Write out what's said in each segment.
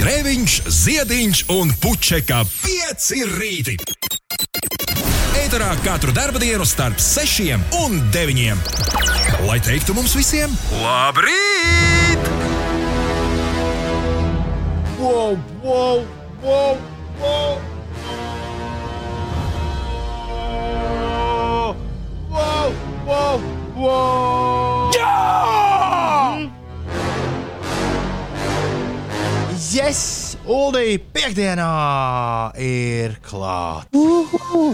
Grēviņš, Ziediņš un Puķeka 5 rīti. Eterā katru dienu starp 6 un 9. Lai teiktu mums visiem, labrīt! Wow, wow, wow, wow! Wow, wow, wow! Yes! Uldī, piekdienā ir klāta. Uhu.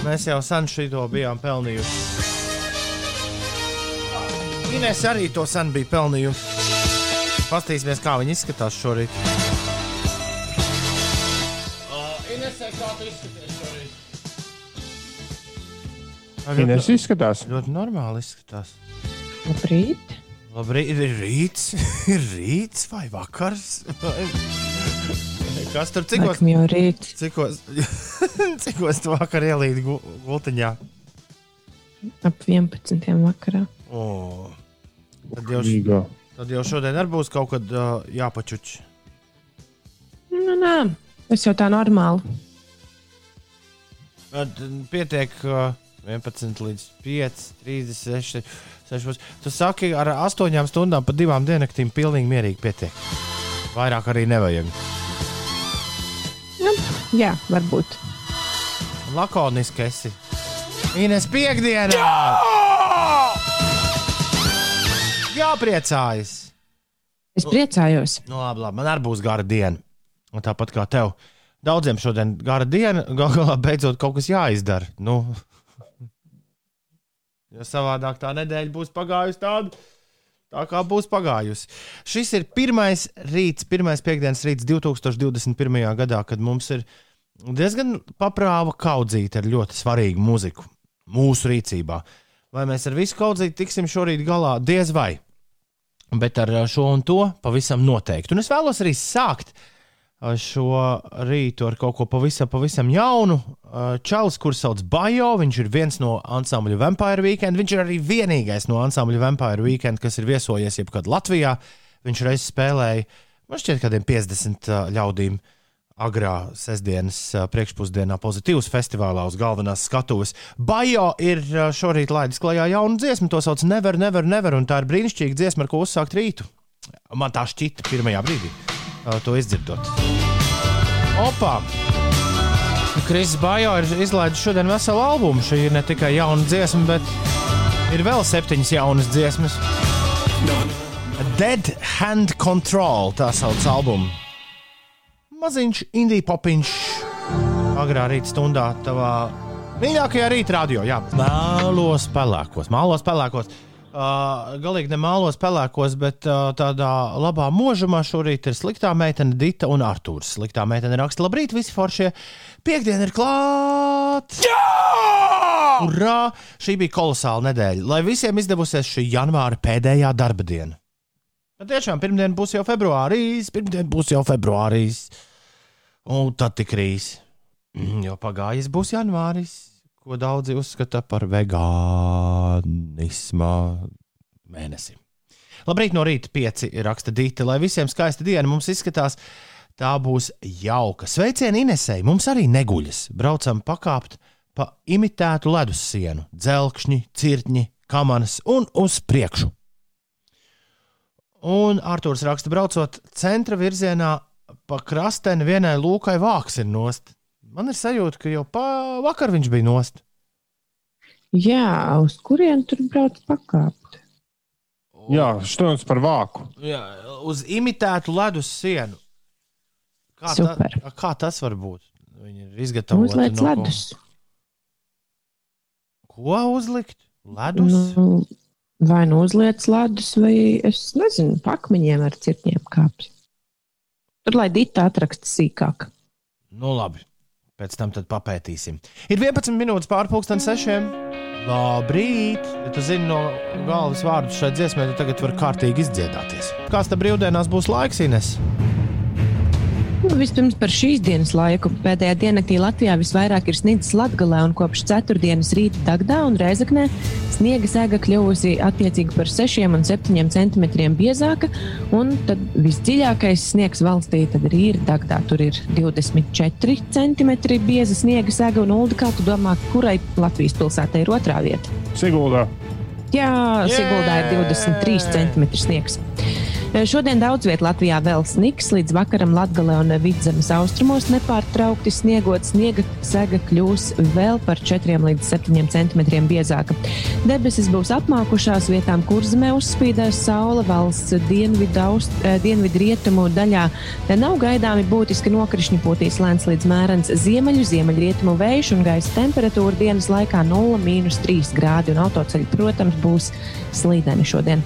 Mēs jau sen šito bijām pelnījuši. Ines arī to sen bija pelnījusi. Pastīsimies, kā viņi izskatās šorīt. Uh, Inesē, kā tu izskaties šorīt? Ines izskatās. Ļoti normāli izskatās. Labrīt. Labrīt, ir rīts, ir rīts vai vakars? Vai... Kas tur cikos? Laikam jau rīt. Cikos, cikos tu vakar ielīdi gu, gultiņā? Ap 11. vakarā. O, tad, jau, Rīgā. tad jau šodien arī būs kaut kad uh, jāpačuč. Nu, nē, tas jau tā normāli. Tad pietiek uh, 11 līdz 5, 36, 6. Tu saki, ar 8 stundām pa divām diennaktīm pilnīgi mierīgi pietiek. Vairāk arī nevajag. Nu, jā, varbūt. Lakoniski esi. Ines piekdienā! Jā! Jāpriecājas! Es priecājos. Nu, labi, labi, man arī būs gara diena. Un tāpat kā tev. Daudziem šodien gara diena, gal galā beidzot kaut kas jāizdara. Nu, jo savādāk tā nedēļa būs pagājusi tāda, tā kā būs pagājusi. Šis ir pirmais rīts, pirmais piekdienas rīts 2021. gadā, kad mums ir diezgan paprāva kaudzīta ar ļoti svarīgu muziku mūsu rīcībā. Vai mēs ar visu kaudzīti tiksim šorīt galā? Diez vai. Bet ar šo un to pavisam noteikti. Un es vēlos arī sākt uh, šo rītu ar kaut ko pavisam, pavisam jaunu. Čalis, kurš sauc Bajo, viņš ir viens no ansambļa Vampire Weekend. Viņš ir arī vienīgais no ansambļa Vampire Weekend, kas ir viesojies jebkad Latvijā. Viņš reiz spēlēja, man šķiet, kādiem 50 uh, ļaudīm agrā sestdienas priekšpusdienā pozitīvas festivālā uz galvenās skatuves. Bajo ir šorīt laidis klajā jaunu dziesmu, to sauc Never, Never, Never, un tā ir brīnišķīga dziesma, ar ko uzsākt rītu. Man tā šķita pirmajā brīdī, to izdzirdot. Opa! Kris Bajo ir izlaidis šodien veselu albumu. Šī ir ne tikai jauna dziesma, bet ir vēl septiņas jaunas dziesmas. Dead Hand Control, tā sauc albumu maziņš indiju popiņš agrā rīta stundā tavā mīļākajā rīta radio. Jā, mēlos pelēkos, mēlos pelēkos. Uh, galīgi ne mēlos pelēkos, bet uh, tādā labā mūžumā šorīt ir sliktā meitene Dita un Artūrs. Sliktā meitene raksta, labrīt, visi foršie. Piektdiena ir klāta! Jā! Urā! Šī bija kolosāla nedēļa. Lai visiem izdevusies šī janvāra pēdējā darba diena. Bet tiešām pirmdiena būs jau februārīs, pirmdiena būs jau februārīs. Un tad tik rīs, jo pagājis būs janvāris, ko daudzi uzskata par vegānisma mēnesi. Labrīt, no rīta pieci raksta dīti, lai visiem skaista diena mums izskatās. Tā būs jauka. Sveicieni Inesei, mums arī neguļas. Braucam pakāpt pa imitētu ledus sienu, dzelkšņi, cirtņi, kamanas un uz priekšu. Un Arthurs raksta, braucot centra virzienā, pa krasteni vienai lūkai vāks ir nost. Man ir sajūta, ka jau vakar viņš bija nost. Jā, uz kurien tur brauc pakāpt? Jā, stundas par vāku. Jā, uz imitētu ledus sienu. Kā, Super. tā, kā tas var būt? Viņi ir izgatavoti Uzliec no ledus. Ko, ko uzlikt? Ledus? Nu, vai nu uzliec ledus, vai es nezinu, pakmiņiem ar cirtņiem kāpj. Tur lai Dita atraksta sīkāk. Nu, labi. Pēc tam papētīsim. Ir 11 minūtes pārpusdienas sešiem. Labrīt! Ja tu zini no galvas vārdus šai dziesmai, tad tagad var kārtīgi izdziedāties. Kāds tam brīvdienās būs laiks, Ines? Nu, Vispirms par šīs dienas laiku. Pēdējā diennaktī Latvijā visvairāk ir sniedzis Latvijā, un kopš ceturtdienas rīta Dagdā un Reizeknē sniega sēga kļuvusi attiecīgi par 6 un 7 centimetriem biezāka. Un tad visdziļākais sniegs valstī ir Dagdā. Tur ir 24 centimetri bieza sniega sēga, un Ulda, kā tu domā, kurai Latvijas pilsētai ir otrā vieta? Siguldā. Jā, Siguldā ir 23 centimetri sniegs. Šodien daudz vietā Latvijā vēl sniks, līdz vakaram Latvijā un Vidzemes austrumos nepārtraukti sniegot. Sniega sega kļūs vēl par 4 līdz 7 centimetriem biezāka. Debesis būs apmākušās, vietām kurzemē uzspīdēs saule valsts dienvidu, aust, dienvidu rietumu daļā. Te nav gaidāmi būtiski nokrišņi, pūtīs lēns līdz mērens ziemeļu, ziemeļrietumu vējš un gaisa temperatūra dienas laikā 0,3 grādi un autoceļi, protams, būs slīdeni šodien.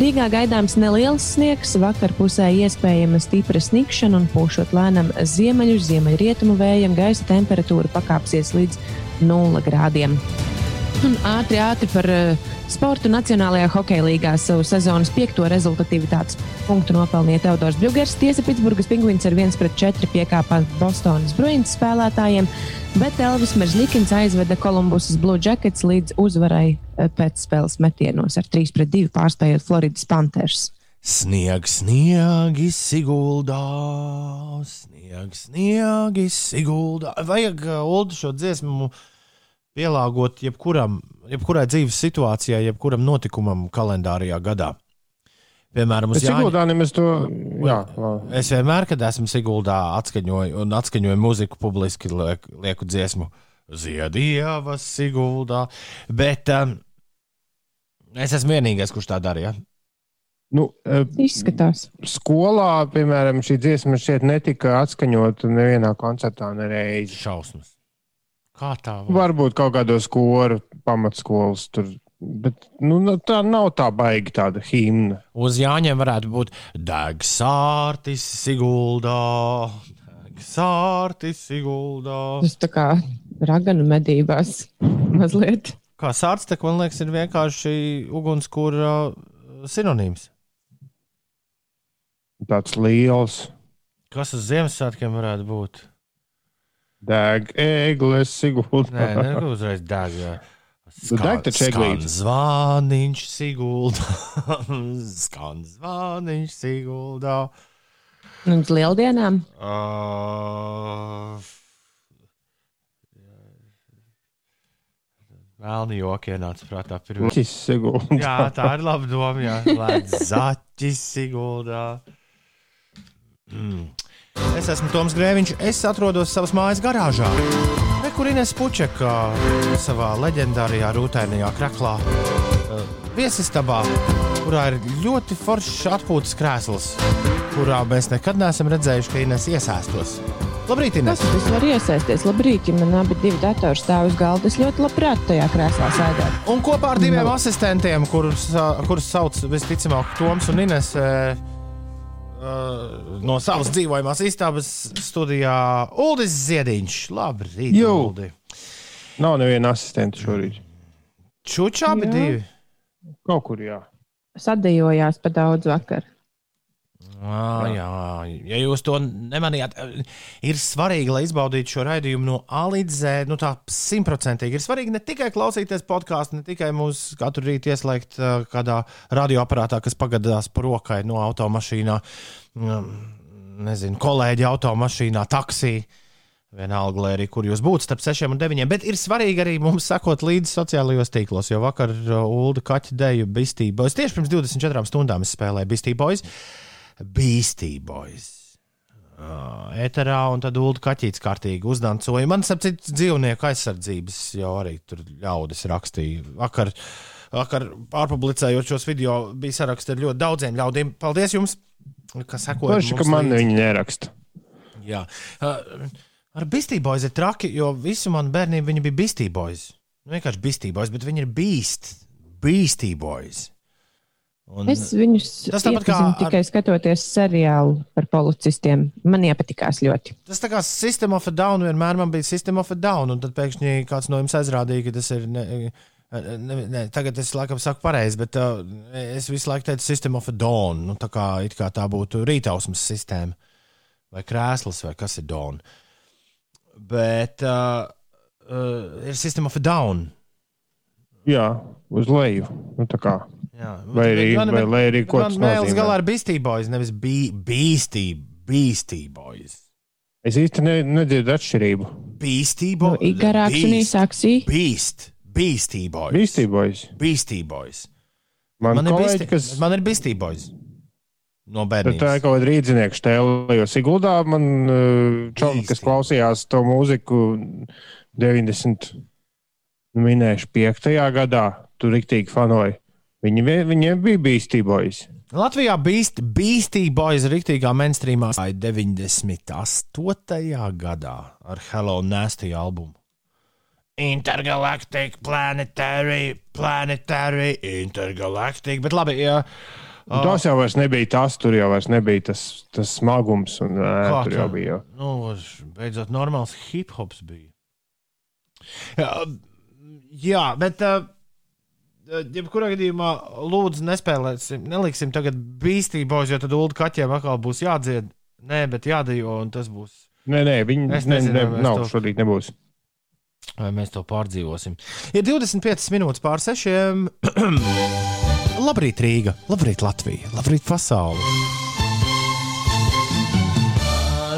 Rīgā gaidāms neliels sniegs, vakar pusē iespējama stipra snikšana un pūšot lēnam ziemeļu, ziemeļrietumu vējam, gaisa temperatūra pakāpsies līdz 0 grādiem. Un ātri, ātri par uh, sportu Nacionālajā hokeja līgā savu sezonas piekto rezultatīvitātes punktu nopelnīja Teodors Bļūgers. Tiesa Pitsburgas pingvīns ar 1-4 piekāpās Bostonas Bruins spēlētājiem, bet Elvis Merzlikins aizveda Kolumbusas Blue Jackets līdz uzvarai uh, pēc spēles metienos ar 3-2 pārspējot Floridas Panthers. Sniegs, sniegi, Siguldā, sniegs, sniegi, Siguldā. Vajag uh, Ulu šo dziesmu pielāgot jebkuram, jebkurai dzīves situācijai, jebkuram notikumam kalendārijā gadā. Piemēram, uz Es Jāņa. Nemaz to. Jā. Es vienmēr, kad esmu Siguldā, atskaņoju un atskaņoju muziku, publiski liek, lieku dziesmu Ziedievas Siguldā. Bet um, es esmu vienīgais, kurš tā darīja. Nu, eh, Izskatās. skolā, piemēram, šī dziesma šeit netika atskaņota nevienā koncertā nereizi. Šausmas. Kā tā var? Varbūt kaut kādos skoru pamatskolas tur. Bet nu, nu, tā nav tā baigi tāda himna. Uz Jāņiem varētu būt Dēgsārtis Siguldā. Dēgsārtis Siguldā. Tas tā kā raganu medībās mazliet. Kā sārts, man liekas, ir vienkārši ugunskura sinonīms. Tāds liels Kas uz Ziemassvētkiem varētu būt? Deg, eglis, sigulda. Nē, ne uzreiz degā. Nu, deg taču eglīte. Zvāniņš Siguldā. Skan zvāniņš Siguldā. Un uz lieldienām Uh, Vēlni joki ienāca prātā pirmā. Ķis, sigulda. Jā, tā ir laba doma. Jā, zaķis Siguldā. Mm. Es esmu Toms Grēviņš. Es atrodos savas mājas garāžā. Kur Ines Pučeka savā leģendārajā rūtēnajā kraklā uh, viesistabā, kurā ir ļoti foršs atpūtas krēsls, kurā mēs nekad neesam redzējuši, ka Ines iesēstos. Labrīt, Ines! kas tas var iesaisties? Labrīt, ja man abi divi datori stāv uz galda. Es ļoti labprāt tajā krēslā sēdētu. Un kopā ar diviem asistentiem, kurus, kurus sauc visticamāk Toms un Ines. ē, ā, No savas dzīvojamās istabas studijā Uldis Ziediņš. Labrīt, Jū. Uldi. Nav neviena asistenta šorīt. Čučā abi Jā. divi. Kaut kur jā. Sadējojās pa daudz vakar. À, jā, ja jūs to nemanījāt, ir svarīgi, lai izbaudītu šo raidījumu no A līdz Z. Nu, tā simtprocentīgi ir svarīgi ne tikai klausīties podkāstu, ne tikai mūsu katru rītu ieslēgt uh, kādā radioaparātā, kas pagadās pa rokai no automašīnā, mm, nezinu, kolēģi automašīnā, taksī. Vienalga, lai arī kur jūs būtu starp 6 un 9. Bet ir svarīgi arī mums sekot līdzi sociālajos tīklos, jo vakar Ulu Kaķa deju Beastie Boys. Tieši pirms 24 stundām es spēlēju Boys. Beastie Boys. Uh, Eterā un tad Ulu Kaķīts kārtīgi uzdancoja. Man, ap citu, dzīvnieku aizsardzības jau arī tur ļaudis rakstīja. Vakar, vakar pārpublicējot šos video, bija saraksti ar ļoti daudziem ļaudīm. Paldies jums! Kas sekoja? Forši, ka man viņi neraksta. Jā. Uh, Ar Boys ir traki, jo visu manu bērnību viņi bija Boys. Nu, vienkārši Boys, bet viņi ir Beast. Beastie Boys. Un, Es viņus Tas tāpat kā iepazinu ar- tikai skatoties seriālu par policistiem. Man iepatikās ļoti. Tas tā kā System of a Down vienmēr man bija System of a Down, un tad pēkšņi kāds no jums aizrādīja, ka tas ir. Ne, ne, ne, tagad es laikam saku pareizi, bet uh, es visu laiku teicu System of a Dawn. Nu, tā kā, it kā tā būtu rītausmas sistēma. vai krēsls, vai kas ir Dawn. Bet uh, uh, ir System of a Down. Jā, uz leju. Nu, tā kā. Jā, Vai arī- vai lai arī ko tas Mēls nozīmē? galā ar Beastie Boys, nevis Be- Beastie, Beastie Boys. Es īsti ne, nedzirdu atšķirību. Beastie Nu, Boys. garāks un īsāks. Beast. Beastie Boys. Beastie Boys. Beastie Boys. Man, Man man ir kolēģi, Beastie, kas man ir Beastie Boys. No Bet tā ir bērnības. kaut kāda rīznieka stēle. Jo Siguldā man uh, čomi, kas klausījās to mūziku 90. minējuši 5. gadā, tur riktīgi fanoja. Viņi, viņiem bija bīstībojas. Latvijā Boys rīktīgā mainstreamā gāja 98. gadā ar Hello Nasty albumu. Intergalactic, planetary, planetary, intergalactic. Bet labi, jā. Oh. Tas jau vairs nebija tas, tur jau vairs nebija tas, tas smagums. Un, ē, Kā tur jau bija. Jau. Nu, beidzot, normāls hip hops bija. Jā, jā bet. Uh, Jebkurā gadījumā, lūdzu, nespēlēsim, neliksim tagad bīstībos, jo tad ulu kaķiem atkal būs jādzied. Nē, bet jādejo, un tas būs. Nē, nē, viņi ne, nezinu, ne, mēs nav to- šodien nebūs. Vai mēs to pārdzīvosim? Ir 25 minūtes pār sešiem. labrīt, Rīga, labrīt, Latvija, labrīt, pasaule.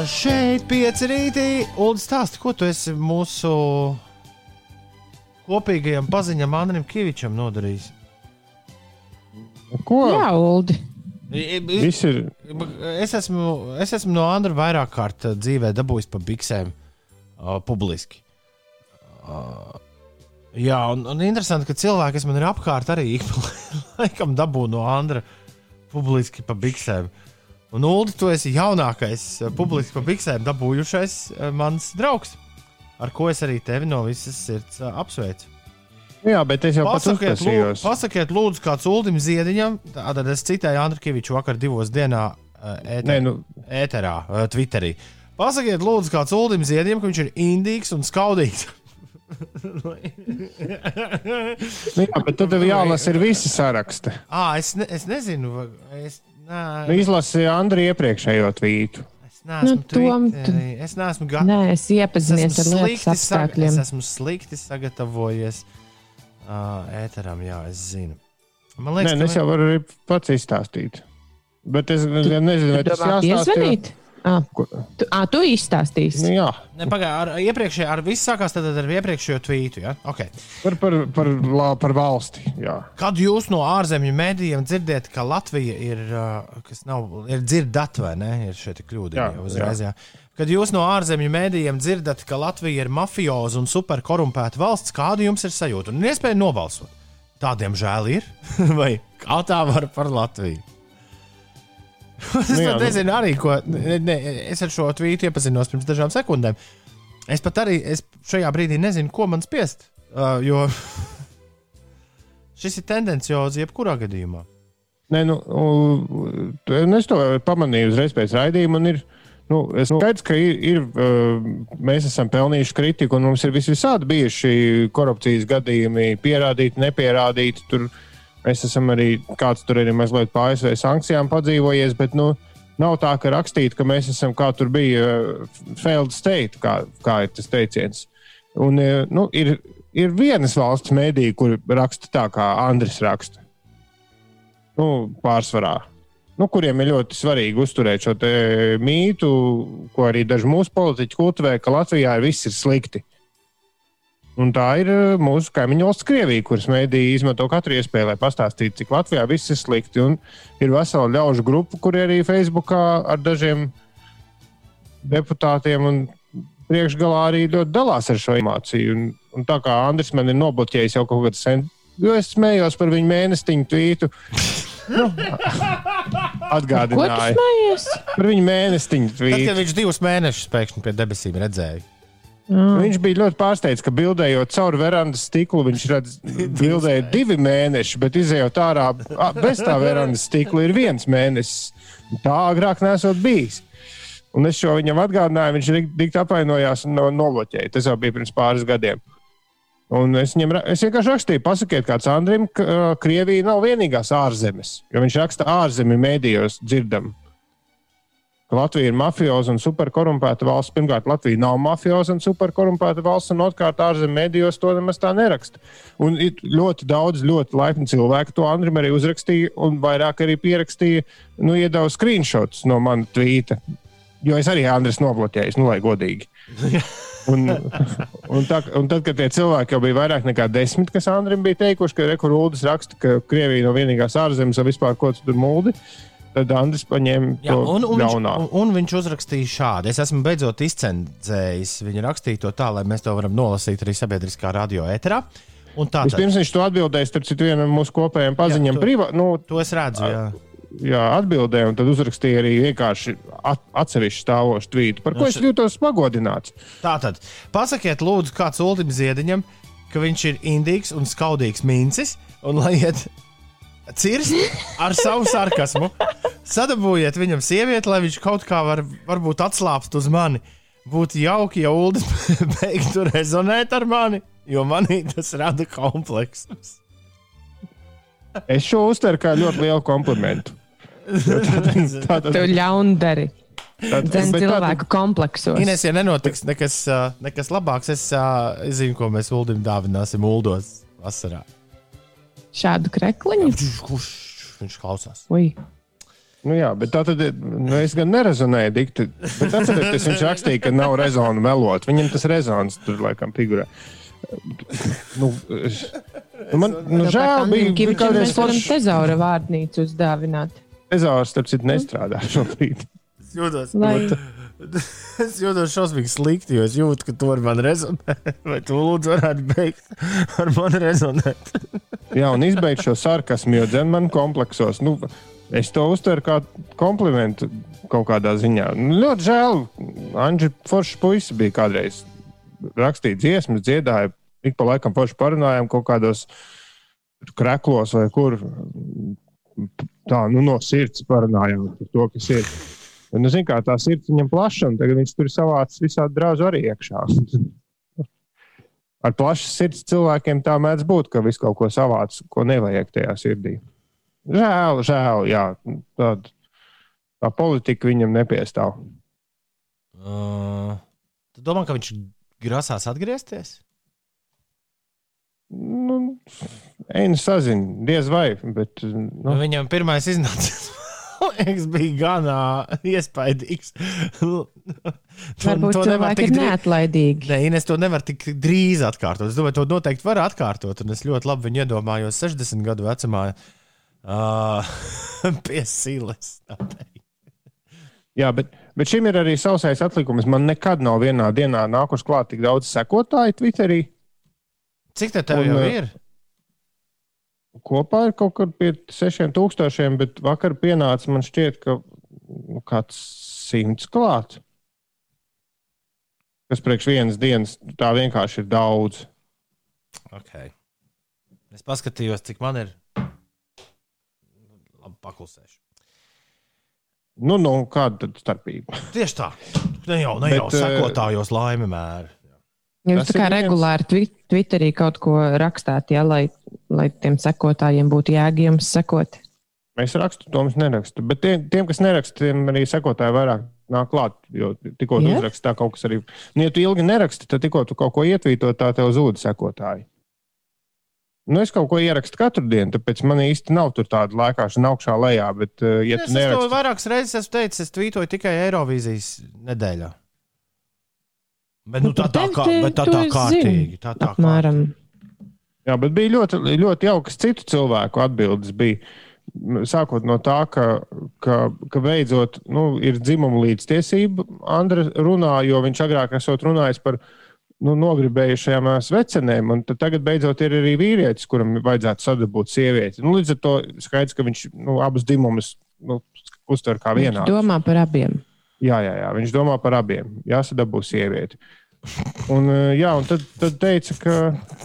Šeit pieci rītī. Ulu stāsti, ko tu esi mūsu kopīgajam paziņam Andrim Kavičam nodarījis? Ko? Jā, Uldi. Viss ir. Es esmu, es esmu no Andra vairāk kārt uh, dzīvē dabūjis pa biksēm uh, publiski. Uh, jā, un, un interesanti, ka cilvēki, kas man ir apkārt, arī ik pa laikam dabū no Andra publiski pa biksēm. Un, Ulu, tu esi jaunākais uh, publiski pa biksēm dabūjušais uh, mans draugs, ar ko es arī tevi no visas sirds apsveicu. Jā, bet es jau Pasakiet, lūdzu, pasakiet, lūdzu, kāds Uldim Ziediņam, tātad es citēju Andru Kaviču vakar divos dienā ēterā. Nē, nu, ēterā, Twitterī. Pasakiet, lūdzu, kāds Uldim Ziedņiem, ka viņš ir indīgs un skaudīgs. nu jā, bet tad tev jālasa ir visi saraksti. ah, es, ne, es nezinu, es, nē, Nu, Izlasi Andri iepriekšējo tvītu. Es neesmu Nu, Tom, Twitterī, es neesmu gatavs. Nē, es iepazinies ar lietas apstākļiem. Es esmu slikti sagatavojies uh, ēteram, jā, es zinu. Man Nē, liekas, nu, es jau varu arī pats izstāstīt. Bet es nezinu, vai tas Domā, jāstāsta. Piezvanīt? Ah, tu, ah, tu izstāstīsi. Nu, jā, Ne, pagā, ar, iepriekšējā, ar visu sākās tad ar iepriekšējo tvītu. Ja? Okay. par, par, par, la- par valsti. Jā. Kad jūs no ārzemju mēdījiem dzirdat, ka Latvija ir, kas nav, ir dzirdat vai ne, ir šeit kļūda Jā, uzreiz. Jā. Kad jūs no ārzemju mēdījiem dzirdat, ka Latvija ir mafioza un superkorumpēta valsts, kāda jums ir sajūta? Un iespēja nobalsot. Tādiem žēl ir, vai kā tā var par Latviju? es Nu jā, nu- nezinu, arī ko. Ne, ne, es ar šo tvītu iepazinos pirms dažām sekundēm. Es pat arī es šajā brīdī nezinu, ko man spiest. Uh, jo šis ir tendenciozs jebkurā gadījumā. Nē, nu, es to pamanīju uzreiz pēc raidījuma. Ir, nu, es skaidrs, ka ir, ir, uh, mēs esam pelnījuši kritiku, un mums ir vis visādi bijuši korupcijas gadījumi, pierādīti, nepierādīti. Tur mēs esam arī kāds tur arī mazliet pa ASV sankcijām padzīvojies, bet nu, nav tā, ka rakstīt, ka mēs esam kā tur bija uh, failed state, kā, kā ir tas teiciens. Un, uh, nu, ir, ir vienas valsts mēdī, kur raksta tā, kā Andris raksta nu, pārsvarā, nu, kuriem ir ļoti svarīgi uzturēt šo mītu, ko arī daži mūsu politiķi kultivē, ka Latvijā ir viss ir slikti. Un tā ir eh, mūsu kaimiņu valsts Krievija, kuras mēdīja izmanto katru iespēju, lai pastāstītu, cik Latvijā viss ir slikti. Un ir vesela ļaužu grupa, kuri arī Facebookā ar dažiem deputātiem un priekšgalā arī ļoti dalās ar šo informāciju. Un, un tā kā Andris man ir nobloķējis jau kaut kādu sen, jo es smējos par viņu mēnestiņu tvītu. Nu, smējies? par viņu mēnestiņu Tad, tvītu. kad viņš divus mēnešus pēkšņi pie debesīm redzēja. Ah, Viņš bija ļoti pārsteigts, ka bildējot cauri verandas stiklu, viņš redz, bildēja divi mēneši, bet izējot ārā bez tā verandas stikla ir viens mēnesis. Tā agrāk nesot bijis. Un es šo viņam atgādināju, viņš rīktīgi apvainojās un no, noloķēja. Tas jau bija pirms pāris gadiem. Un es, viņam, es vienkārši rakstīju, pasakiet, kāds Andrim, ka Krievija nav vienīgās ārzemes. Jo viņš raksta ārzemju mēdījos dzirdam. Ka Latvija ir mafioza un superkorumpēta valsts. Pirmkārt, Latvija nav mafioza un superkorumpēta valsts, un otrkārt, ārzemju medijos to nemaz tā neraksta. Un ļoti daudz, ļoti laipni cilvēki to Andrim arī uzrakstīja, un vairāk arī pierakstīja, nu, iedeva screenshots no manas tvīta. Jo es arī Andris nobloķēju, nu, lai godīgi. Un, un, tā, un tad, kad tie cilvēki jau bija vairāk nekā desmit, kas Andrim bija teikuši, ka Rekurūdas raksta, ka Krievija nav no vienīgās ārzemes, vai vispār ko tur mūdi, tad Andris paņēma Jā, to un, un, ļaunā. Viņš, un, un viņš uzrakstīja šādi. Es esmu beidzot izcenzējis viņa rakstīto tā, lai mēs to varam nolasīt arī sabiedriskā radio ēterā. Vispirms viņš to atbildēja, starp citu, vienam mūsu kopējiem paziņam. Priva, nu, to es redzu. Jā jā, atbildēja, un tad uzrakstīja arī vienkārši at, atsevišķu stāvošu tvītu, par ko no, es jūtos pagodināts. Tātad, pasakiet, lūdzu, kāds Ultim Ziediņam, ka viņš ir indīgs un skaudīgs mincis, un lai iet cirst ar savu sarkasmu. Sadabūjiet viņam sievieti, lai viņš kaut kā var, varbūt atslābst uz mani. Būtu jauki, ja Ulas beigtu rezonēt ar mani, jo manī tas rada kompleksus. Es šo uztveru kā ļoti lielu komplimentu. Tā tas ir ļaundari. Zem cilvēku kompleksos. Ines, ja nenotiks nekas, nekas labāks, es, es zinu, ko mēs Uldim dāvināsim Uldos vasarā. Šādu krekliņu? Kurš viņš klausās? Ui. Nu jā, bet tā tad nu, es gan nerezonēju dikti. Bet atcerieties, viņš rakstīja, ka nav rezonu melot. Viņam tas rezons tur laikam figurē. Nu, nu, man nu, žēl bija, ka kādreiz varam tezaura vārdnīcu uzdāvināt. Tezaurs, starp citu, nestrādā šobrīd. Jūtos, Lai... es jūtos šausmīgi slikti, jo es jūtu, ka tu ar mani rezonē. Vai tu lūdzu varētu beigt ar mani rezonēt? Jā, un izbeigt šo sarkasmu, jo dzen man kompleksos. Nu, es to uztveru kā komplimentu kaut kādā ziņā. Nu, ļoti žēl. Anģi Foršs puisis bija kādreiz rakstīja dziesmas, dziedāja, ik pa laikam paši parunājām kaut kādos kreklos vai kur. Tā nu, no sirds parunājām par to, kas ir. Un, nu, zin, kā, tā sirds viņam plaša, un tagad viņš tur savācis visādi draugu arī iekšā. Ar plašas sirds cilvēkiem tā mēdz būt, ka viss kaut ko savāc, ko nevajag tajā sirdī. Žēl, žēl, jā. Tāda, tā politika viņam nepiestāv. Uh, tu domā, ka viņš grasās atgriezties? Nu, Einu sazinu, diez vai. Bet, nu. Nu, viņam pirmais iznāca. Liekas, bija gan uh, iespaidīgs. Varbūt cilvēki ir neatlaidīgi. Nē, Ines to nevar tik drīz atkārtot. Es domāju, to noteikti var atkārtot. Un es ļoti labi viņu iedomājos 60 gadu vecumā uh, pie silas. Jā, bet Bet šim ir arī sausais atlikums. Man nekad nav vienā dienā nākuši klāt tik daudz sekotāju Twitterī. Cik tā tev Un, jau ir? Kopā ir kaut kur pie 6000, bet vakar pienāca man šķiet, ka nu, kāds simts klāt. Kas priekš vienas dienas tā vienkārši ir daudz. Okay. Es paskatījos, cik man ir. Labi, paklusēšu. Nu, nu, kāda tad starpība? Tieši tā. Ne jau, ne Bet, jau sekotājos laime mēri. Jūs tā kā regulāri viens... Twitterī kaut ko rakstāt, ja, lai, lai tiem sekotājiem būtu jēga jums sekot. Es rakstu, to mums nerakstu. Bet tiem, tiem kas neraksta, tiem arī sekotāji vairāk nāk klāt. Jo tikko yeah. uzrakstā kaut kas arī. Nu, ja tu ilgi neraksti, tad tikko tu kaut ko ietvīto, tā tev zūd sekotāji. Nu, es kaut ko ierakstu katru dienu, tāpēc man īsti nav tāda lēkāšana augšā lejā. Bet, uh, ja es nerakstu... to vairākas reizes esmu teicis, es tvītoju tikai Eirovīzijas nedēļā. Bet, nu, tā, tā, kā, bet tā, tā kārtīgi. Tā, tā apmēram. Jā, bet bija ļoti, ļoti jaukas citu cilvēku atbildes. Bija. Sākot no tā, ka, ka, ka beidzot nu, ir dzimuma līdztiesība, Andra runā, jo viņš agrāk esot runājis par nu, nogribējušajām svecenēm, un tagad beidzot ir arī vīrietis, kuram vajadzētu sadabūt sievieti. Nu, līdz ar to skaidrs, ka viņš nu, abus dzimumus nu, uztver kā vienā. Viņš domā par abiem. Jā, jā, jā, viņš domā par abiem. Jāsadabū sievieti. Un, jā, un tad, tad teica, ka,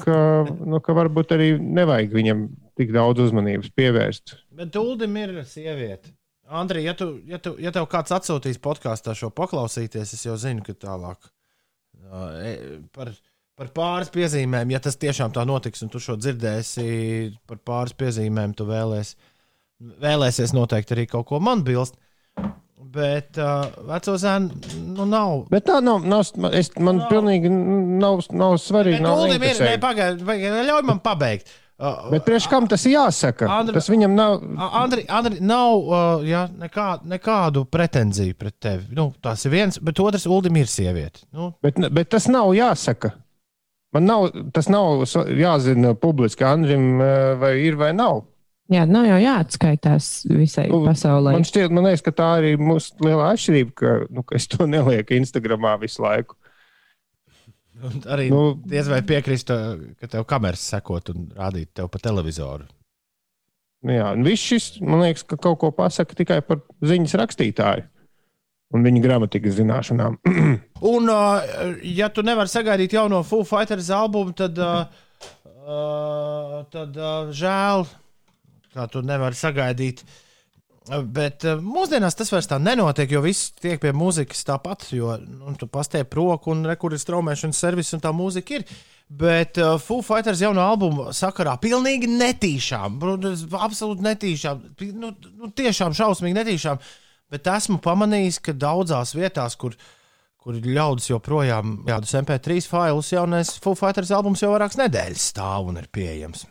ka, nu, ka varbūt arī nevajag viņam tik daudz uzmanības pievērst. Bet Duldim ir sieviete. Andrej, ja, tu, ja, tu, ja tev kāds atsūtīs podkāstā šo paklausīties, es jau zinu, ka tālāk E, par, par pāris piezīmēm, ja tas tiešām tā notiks, un tu šo dzirdēsi, par pāris piezīmēm tu vēlēs, vēlēsies noteikti arī kaut ko man bilst. Bet uh, veco zēnu nu, nav. Bet tā nav. nav es, man nav. pilnīgi nav, nav svarīgi. Bet nav ir, ne, pagaid, pagaid, ļauj man pabeigt. Uh, Bet priekš kam tas jāsaka? Andri, tas viņam nav. Andri, Andri nav uh, jā, nekā, nekādu pretenziju pret tevi. Nu, tas ir viens, bet otrs Uldim ir sieviete. Nu. Bet, bet tas nav jāsaka. Man nav, tas nav jāzina publiski Andrim, vai ir vai nav. Jā, nav jau jāatskaitās visai nu, pasaulē. Man šķiet, man liekas, ka tā arī ir mūsu lielā atšķirība, ka, nu, ka es to nelieku Instagramā visu laiku. Un arī nu, diez vai piekristu, ka tev kameras sekot un rādīt tev pa televizoru. Nu jā, un viss šis, man liekas, ka kaut ko pasaka tikai par ziņas rakstītāju un viņa gramatikas zināšanām. un, uh, ja tu nevari sagaidīt jauno Foo Fighters albumu, tad, uh, uh, tad uh, žēl kā tu nevari sagaidīt. Bet uh, mūsdienās tas vairs tā nenotiek, jo viss tiek pie mūzikas tāpat. Jo nu, tu pastiep roku un rekur ir straumēšanas servis un tā mūzika ir. Bet uh, Foo Fighters jaunā albuma sakarā pilnīgi netīšām, absolūti netīšām, nu, nu, tiešām šausmīgi netīšām. Bet esmu pamanījis, ka daudzās vietās, kur, kur ļaudis joprojām jādus MP3 failus, jaunais Foo Fighters albums jau vairākas nedēļas stāv un ir pieejams.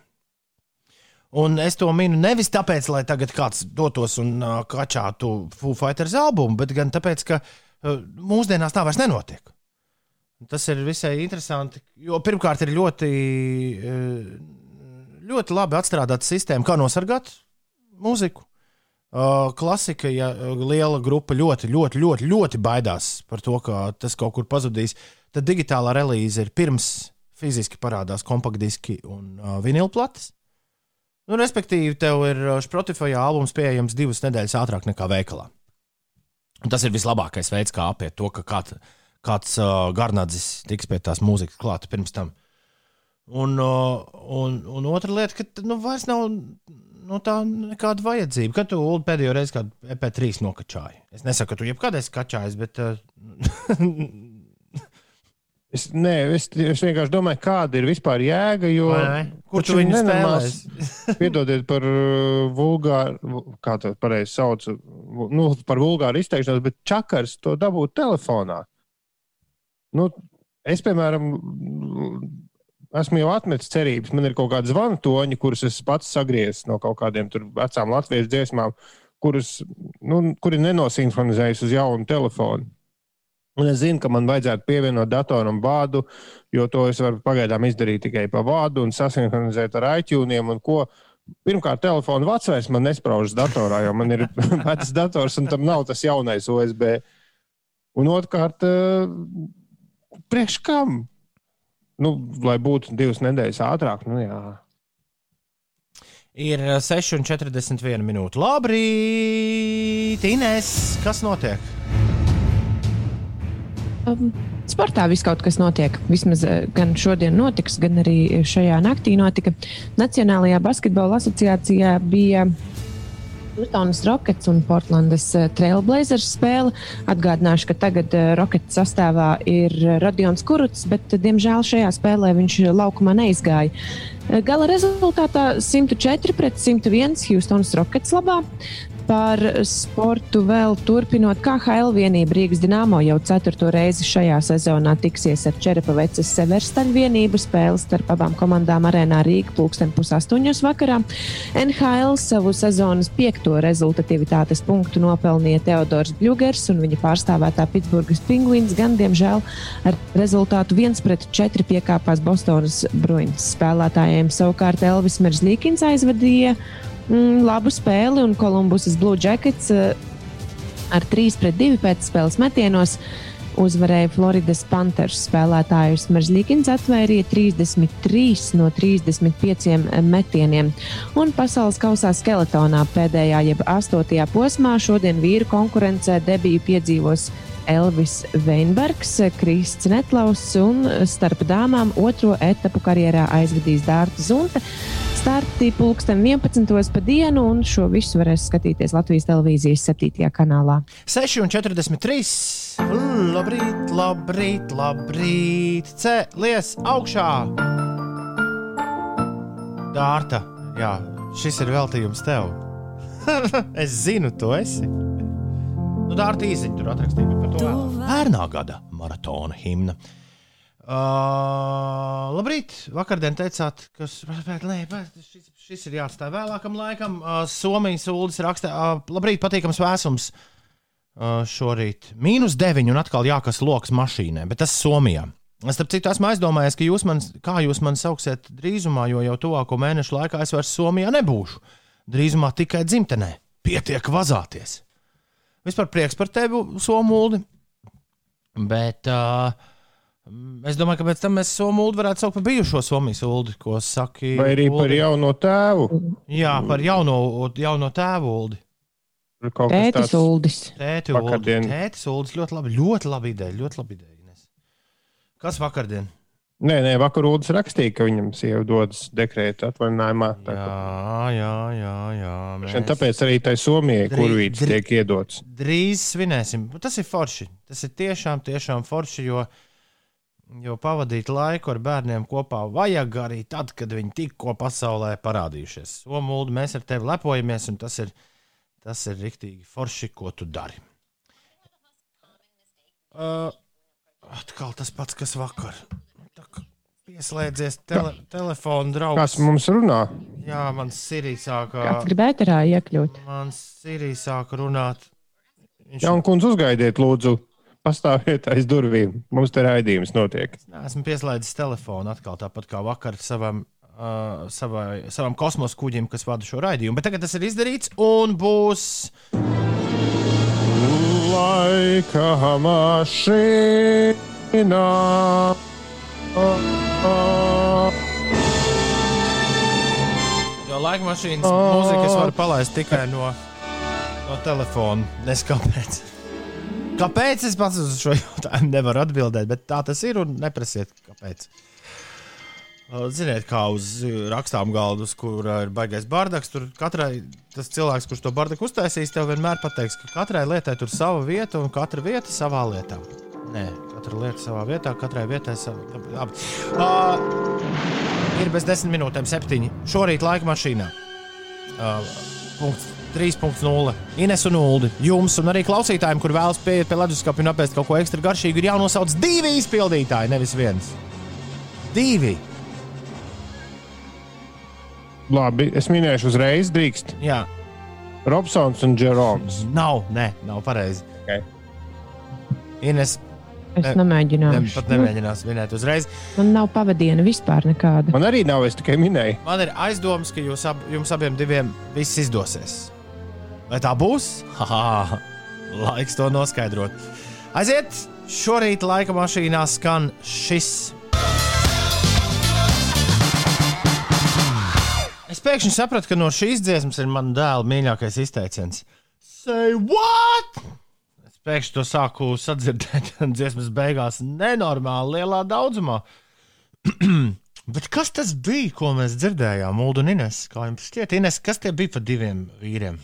Un es to minu nevis tāpēc, lai tagad kāds dotos un uh, kačātu Foo Fighters albumu, bet gan tāpēc, ka uh, mūsdienās tā vairs nenotiek. Tas ir visai interesanti, jo pirmkārt ir ļoti, ļoti labi atstrādāta sistēma, kā nosargāt mūziku. Klasika, ja liela grupa ļoti, ļoti, ļoti, ļoti baidās par to, ka tas kaut kur pazudīs, tad digitālā relīze ir pirms fiziski parādās kompaktdiski un vinilplates. Nu, respektīvi, tev ir uh, Spotify albums pieejams divas nedēļas ātrāk nekā veikalā. Tas ir vislabākais veids, kā apiet to, ka kāds, kāds uh, garnadzis tiks pie tās mūzikas klāta pirms tam. Un, uh, un, un otra lieta, ka nu, vairs nav nu, tā nekāda vajadzība. Kad tu Ulu, pēdējo reizi kādu EP3 nokačāji? Es nesaku, ka tu jebkad esi kačājis, bet uh, Es, nē, es, es vienkārši domāju, kāda ir vispār jēga. Jo, Kur tu viņu spēlēs? Piedodiet par uh, vulgāru, kā to pareizi sauc, nu, par vulgāru izteikšanos, bet čakars to dabūt telefonā. Nu, es, piemēram, esmu jau atmetis cerības. Man ir kaut kādi zvanu toņi, kurus es pats sagriezis no kaut kādiem vecām latviešu dziesmām, kurus, nu, kuri nenosinhronizējas uz jaunu telefonu. Un es zinu, ka man vajadzētu pievienot datoram vārdu, jo to es varu pagaidām izdarīt tikai pa vārdu un sasinhronizēt ar iTunes. Pirmkārt, telefona vecais man nespraužas datorā, jo man ir vecs dators un tam nav tas jaunais USB. Un otrkārt, eh, priekš kam? Nu, lai būtu divas nedēļas ātrāk, nu jā. Ir 6,41 minūte. Labrīt, Inês, kas notiek? Um, sportā viss kaut kas notiek. Vismaz uh, gan šodien notiks, gan arī šajā naktī notika. Nacionālajā basketbola asociācijā bija Plutonas Rockets un Portlandas uh, Trailblazers spēle. Atgādināšu, ka tagad uh, Rockets sastāvā ir Radions Kuruts, bet, diemžēl, šajā spēlē viņš laukumā neizgāja. Gala rezultātā 104 pret 101 Houstonas Rockets labā par sportu vēl turpinot. KHL vienība Rīgas Dienāmo jau ceturto reizi šajā sezonā tiksies ar Čerepavecas Severstaļu vienību spēles starp abām komandām arēnā Rīga pulksten pusaustoņos vakarā. NHL savu sezonas piekto rezultatīvitātes punktu nopelnīja Teodors Bļugers un viņa pārstāvētā Pitsburgas Pingvīns gan, diemžēl, ar rezultātu 1-4 piekāpās Bostonas Bruins spēlētājiem. Savukārt Elvis Merzlīkins aizvadīja mm, labu spēli, un Kolumbusas Blue Jackets uh, ar 3 pret 2 pēcspēles metienos uzvarēja Floridas Panthers spēlētājus. Merzlikins atvērīja 33 no 35 metieniem. Un pasaules kausā skeletonā pēdējā, jeb 8. posmā šodien vīru konkurencē debiju piedzīvos Elvis Veinbergs, Krists Netlaus un starp dāmām otro etapu karjerā aizvadīs Dārta Zunte. Starti pulksten 11. pa dienu, un šo visu varēs skatīties Latvijas televīzijas 7. kanālā. 6,43. Labrīt, labrīt, labrīt! Cēlies augšā! Dārta, jā, šis ir veltījums tev. es zinu, tu esi. Nu, tā ar tīziņu tur atrakstīja par to pērnā gada maratona himnu. Uh, labrīt, vakardien teicāt, ka šis, šis ir jāatstāj vēlākam laikam. Uh, Somijas ULDS raksta, uh, labrīt, patīkams vēsums uh, šorīt. Mīnus 9 un atkal jākas loks mašīnai, bet tas Somijā. Es starp citu esmu aizdomājies, ka jūs man, kā jūs mani sauksiet drīzumā, jo jau tuvāko mēnešu laikā es vairs Somijā nebūšu. Drīzumā tikai dzimtenē. Pietiek vazāties. Vispār prieks par tevi, Somuldi. Bet uh, Es domāju, ka pēc tam mēs Somu ulu varētu saukt par bijušo Somijas ulu, ko saka. Vai arī uldi. par jauno tēvu? Jā, par jauno, jauno tēvu ulu. Tētis uldis. Tēti uldis. Tētis uldis ļoti labi, ļoti labi ideja, ļoti labi ideja. Kas vakardien? Nē, nē, vakar Ulas rakstīja, ka viņam sieva dodas dekrēta atvaļinājumā. Tā, jā, jā, jā. jā mēs... Tāpēc arī tai Somijai kurvīts tiek iedots. Drīz svinēsim. Tas ir forši. Tas ir tiešām, tiešām forši, jo Jo pavadīt laiku ar bērniem kopā vajag arī tad, kad viņi tikko pasaulē parādījušies. Somūdi, mēs ar tevi lepojamies, un tas ir, tas ir rīktīgi forši, ko tu dari. Uh, atkal tas pats, kas vakar. Pieslēdzies tele, telefona draugs. Kas mums runā? Jā, man Sirija sāka. Kāds gribētu tā iekļūt? Man Sirija sāka runāt. Viņš... Jā, un kundze uzgaidiet, lūdzu pastāviet aiz durvīm. Mums te raidījums notiek. Esmu pieslēdzis telefonu atkal tāpat kā vakar savam, uh, savai, savam kosmosa kuģim, kas vada šo raidījumu. Bet tagad tas ir izdarīts un būs. Laika mašīnā. Jo laika mašīnas mūzikas var palaist tikai no, no telefona. Neskapēc. Kāpēc es pats uz šo jautājumu nevaru atbildēt, bet tā tas ir un neprasiet, kāpēc. Ziniet, kā uz rakstām galda, kur ir baigais bardaks, tur katrai tas cilvēks, kurš to bardaku uztaisīs, tev vienmēr pateiks, ka katrai lietai tur sava vieta un katra vieta savā lietā. Nē, katra lieta savā vietā, katrai vietai savā. Labi. Uh, ir bez desmit minūtēm, septiņi. Šorīt laika mašīnā. Uh, punkts 3.0. Ines un Ulu. Jums un arī klausītājiem, kur vēlas pieiet pie leduskapa un apēst kaut ko ekstra garšīgu, ir jānosauc divi izpildītāji, nevis viens. Divi. Labi, es minēšu uzreiz, drīkst. Jā. Robsons un Džeroms. Nav, nē, nav pareizi. Okay. Ines. Es ne, nemēģināšu. Ne, pat nemēģinās minēt uzreiz. Man nav pavadiena vispār nekāda. Man arī nav, es tikai minēju. Man ir aizdoms, ka jūs ab, jums abiem diviem viss izdosies. Vai tā būs? Haha, laiks to noskaidrot. Aiziet! Šorīt laika mašīnā skan šis. Es pēkšņi sapratu, ka no šīs dziesmas ir mana dēla mīļākais izteiciens. Say what? Es pēkšņi to sāku sadzirdēt dziesmas beigās nenormāli lielā daudzumā. Bet kas tas bija, ko mēs dzirdējām, Ulu un Ines? Kā jums šķiet, Ines, kas tie bija par diviem vīriem?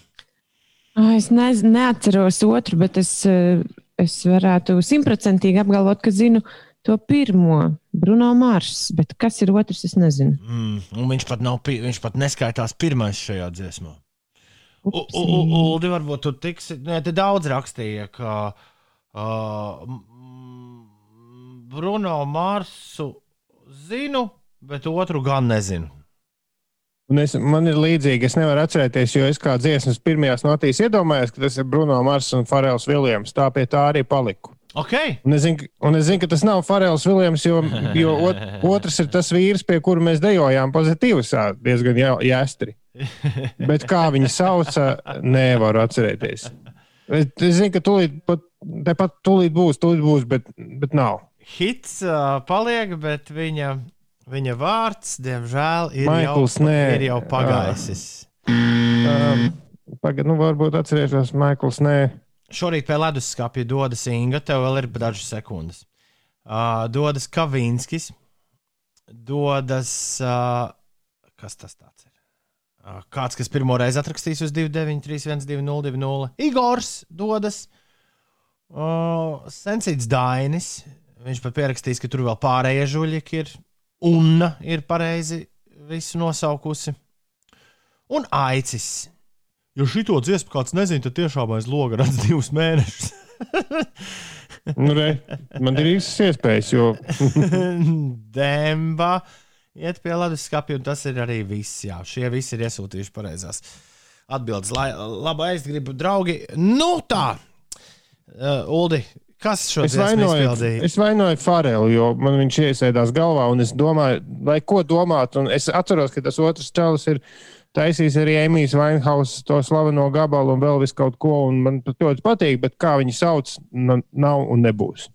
Es nez, neatceros otru, bet es, eh, es varētu simtprocentīgi apgalvot, ka zinu to pirmo, Bruno Mārsu. Bet kas ir otrs, es nezinu. Mm, viņš, pat nav, viņš pat neskaitās pirmais šajā dziesmā. Ulu, varbūt tu tiksi. Nē, te daudz rakstīja, ka uh, Bruno Mārsu zinu, bet otru gan nezinu. Un es, man ir līdzīgi, es nevaru atcerēties, jo es kā dziesmas pirmajās notīs iedomājos, ka tas ir Bruno Mars un Farels Viljams. Tā pie tā arī paliku. Okay. Un, es zinu, un es zinu, ka tas nav Farels Viljams, jo, jo ot, otrs ir tas vīrs, pie kura mēs dejojām pozitīvas, diezgan jāstri. Bet kā viņi sauca, nevaru atcerēties. Es, es zinu, ka tūlīt, pat, tepat tūlīt būs, tūlīt būs, bet, bet nav. Hits uh, paliek, bet viņa Viņa vārds, diemžēl, ir, Maikls, jau, nē. ir jau pagājis. Um, Pagaidiet, nu varbūt atcerēšos, Maikls, nē. Šorīt pie leduskapja dodas Inga, tev vēl ir dažas sekundes. Uh, dodas Kavīnskis, dodas. Uh, kas tas ir? Uh, kāds, kas pirmo reizi atrakstīs uz 293, 1202, Igors dodas. Uh, Sensīts Dainis. Viņš pat pierakstīs, ka tur vēl pārējie žuļi ir Unna ir pareizi visu nosaukusi. Un aicis. Ja šito dziesmu kāds nezina, tad tiešām aiz loga redz divus mēnešus. Nu, re, man ir īsas iespējas, jo Demba iet pie ledus skapja, un tas ir arī viss. Jā, šie visi ir iesūtījuši pareizās atbildes. Lai, labi, es gribu, draugi. Nu tā, uh, Uldi, kas šo es dziesmu izpildīja? es vainoju Farelu, jo man viņš iesēdās galvā, un es domāju, lai ko domāt. Un es atceros, ka tas otrs čalis ir taisījis arī Emīļs Vainhaus to slaveno gabalu un vēl visu kaut ko, un man tas ļoti patīk, bet kā viņi sauc, nav un nebūs.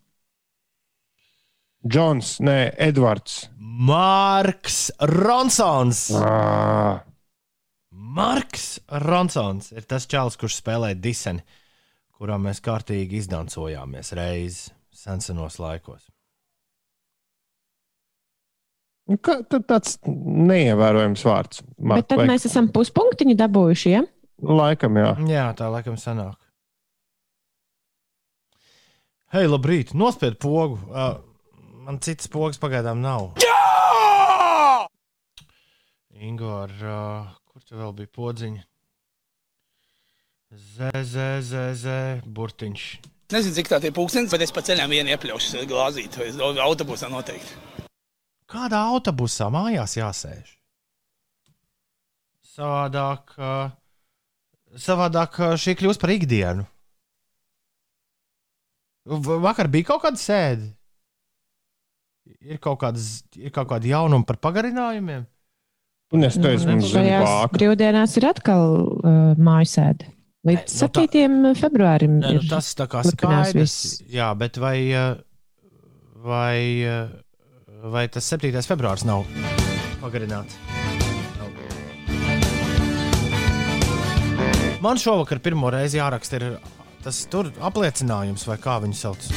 Džons, nē, Edvards. Marks Ronsons. Ah, Marks Ronsons ir tas čels, kurš spēlē diseni, kurā mēs kārtīgi izdancojāmies reiz senos laikos. Kā, tad tāds neievērojams vārds. Bet tad mēs esam puspunktiņu dabūjuši. Ja? Laikam, jā. Jā, tā laikam sanāk. Hei, labrīt! Nospied pogu! Uh, man citas pogas pagaidām nav. Jā! Ingūna, uh, kur tur vēl bija podziņa? Zē, zē, zē, zē, burtiņš. Nezinu, cik tā ir pūkstens, bet es pa ceļam vienu iepļaušu glāzīt, vai autobusā noteikti. Kādā autobusā mājās jāsēž? Savādāk, uh, savādāk uh, šī kļūst par ikdienu. Vakar bija kaut kāda sēde. Ir kaut, kādas, ir kaut kāda jaunuma par pagarinājumiem. Un es teicu, Nu, mums šajās bāka. brīvdienās ir atkal uh, mājasēde. Līdz Nu, tā- 7. februārim. Nē, nu, ir. tas tā kā skaidrs. viss. Jā, bet vai, vai, vai tas 7. februāris nav pagarināts? Man šovakar pirmo reizi jāraksta ir tas tur apliecinājums, vai kā viņu sauc.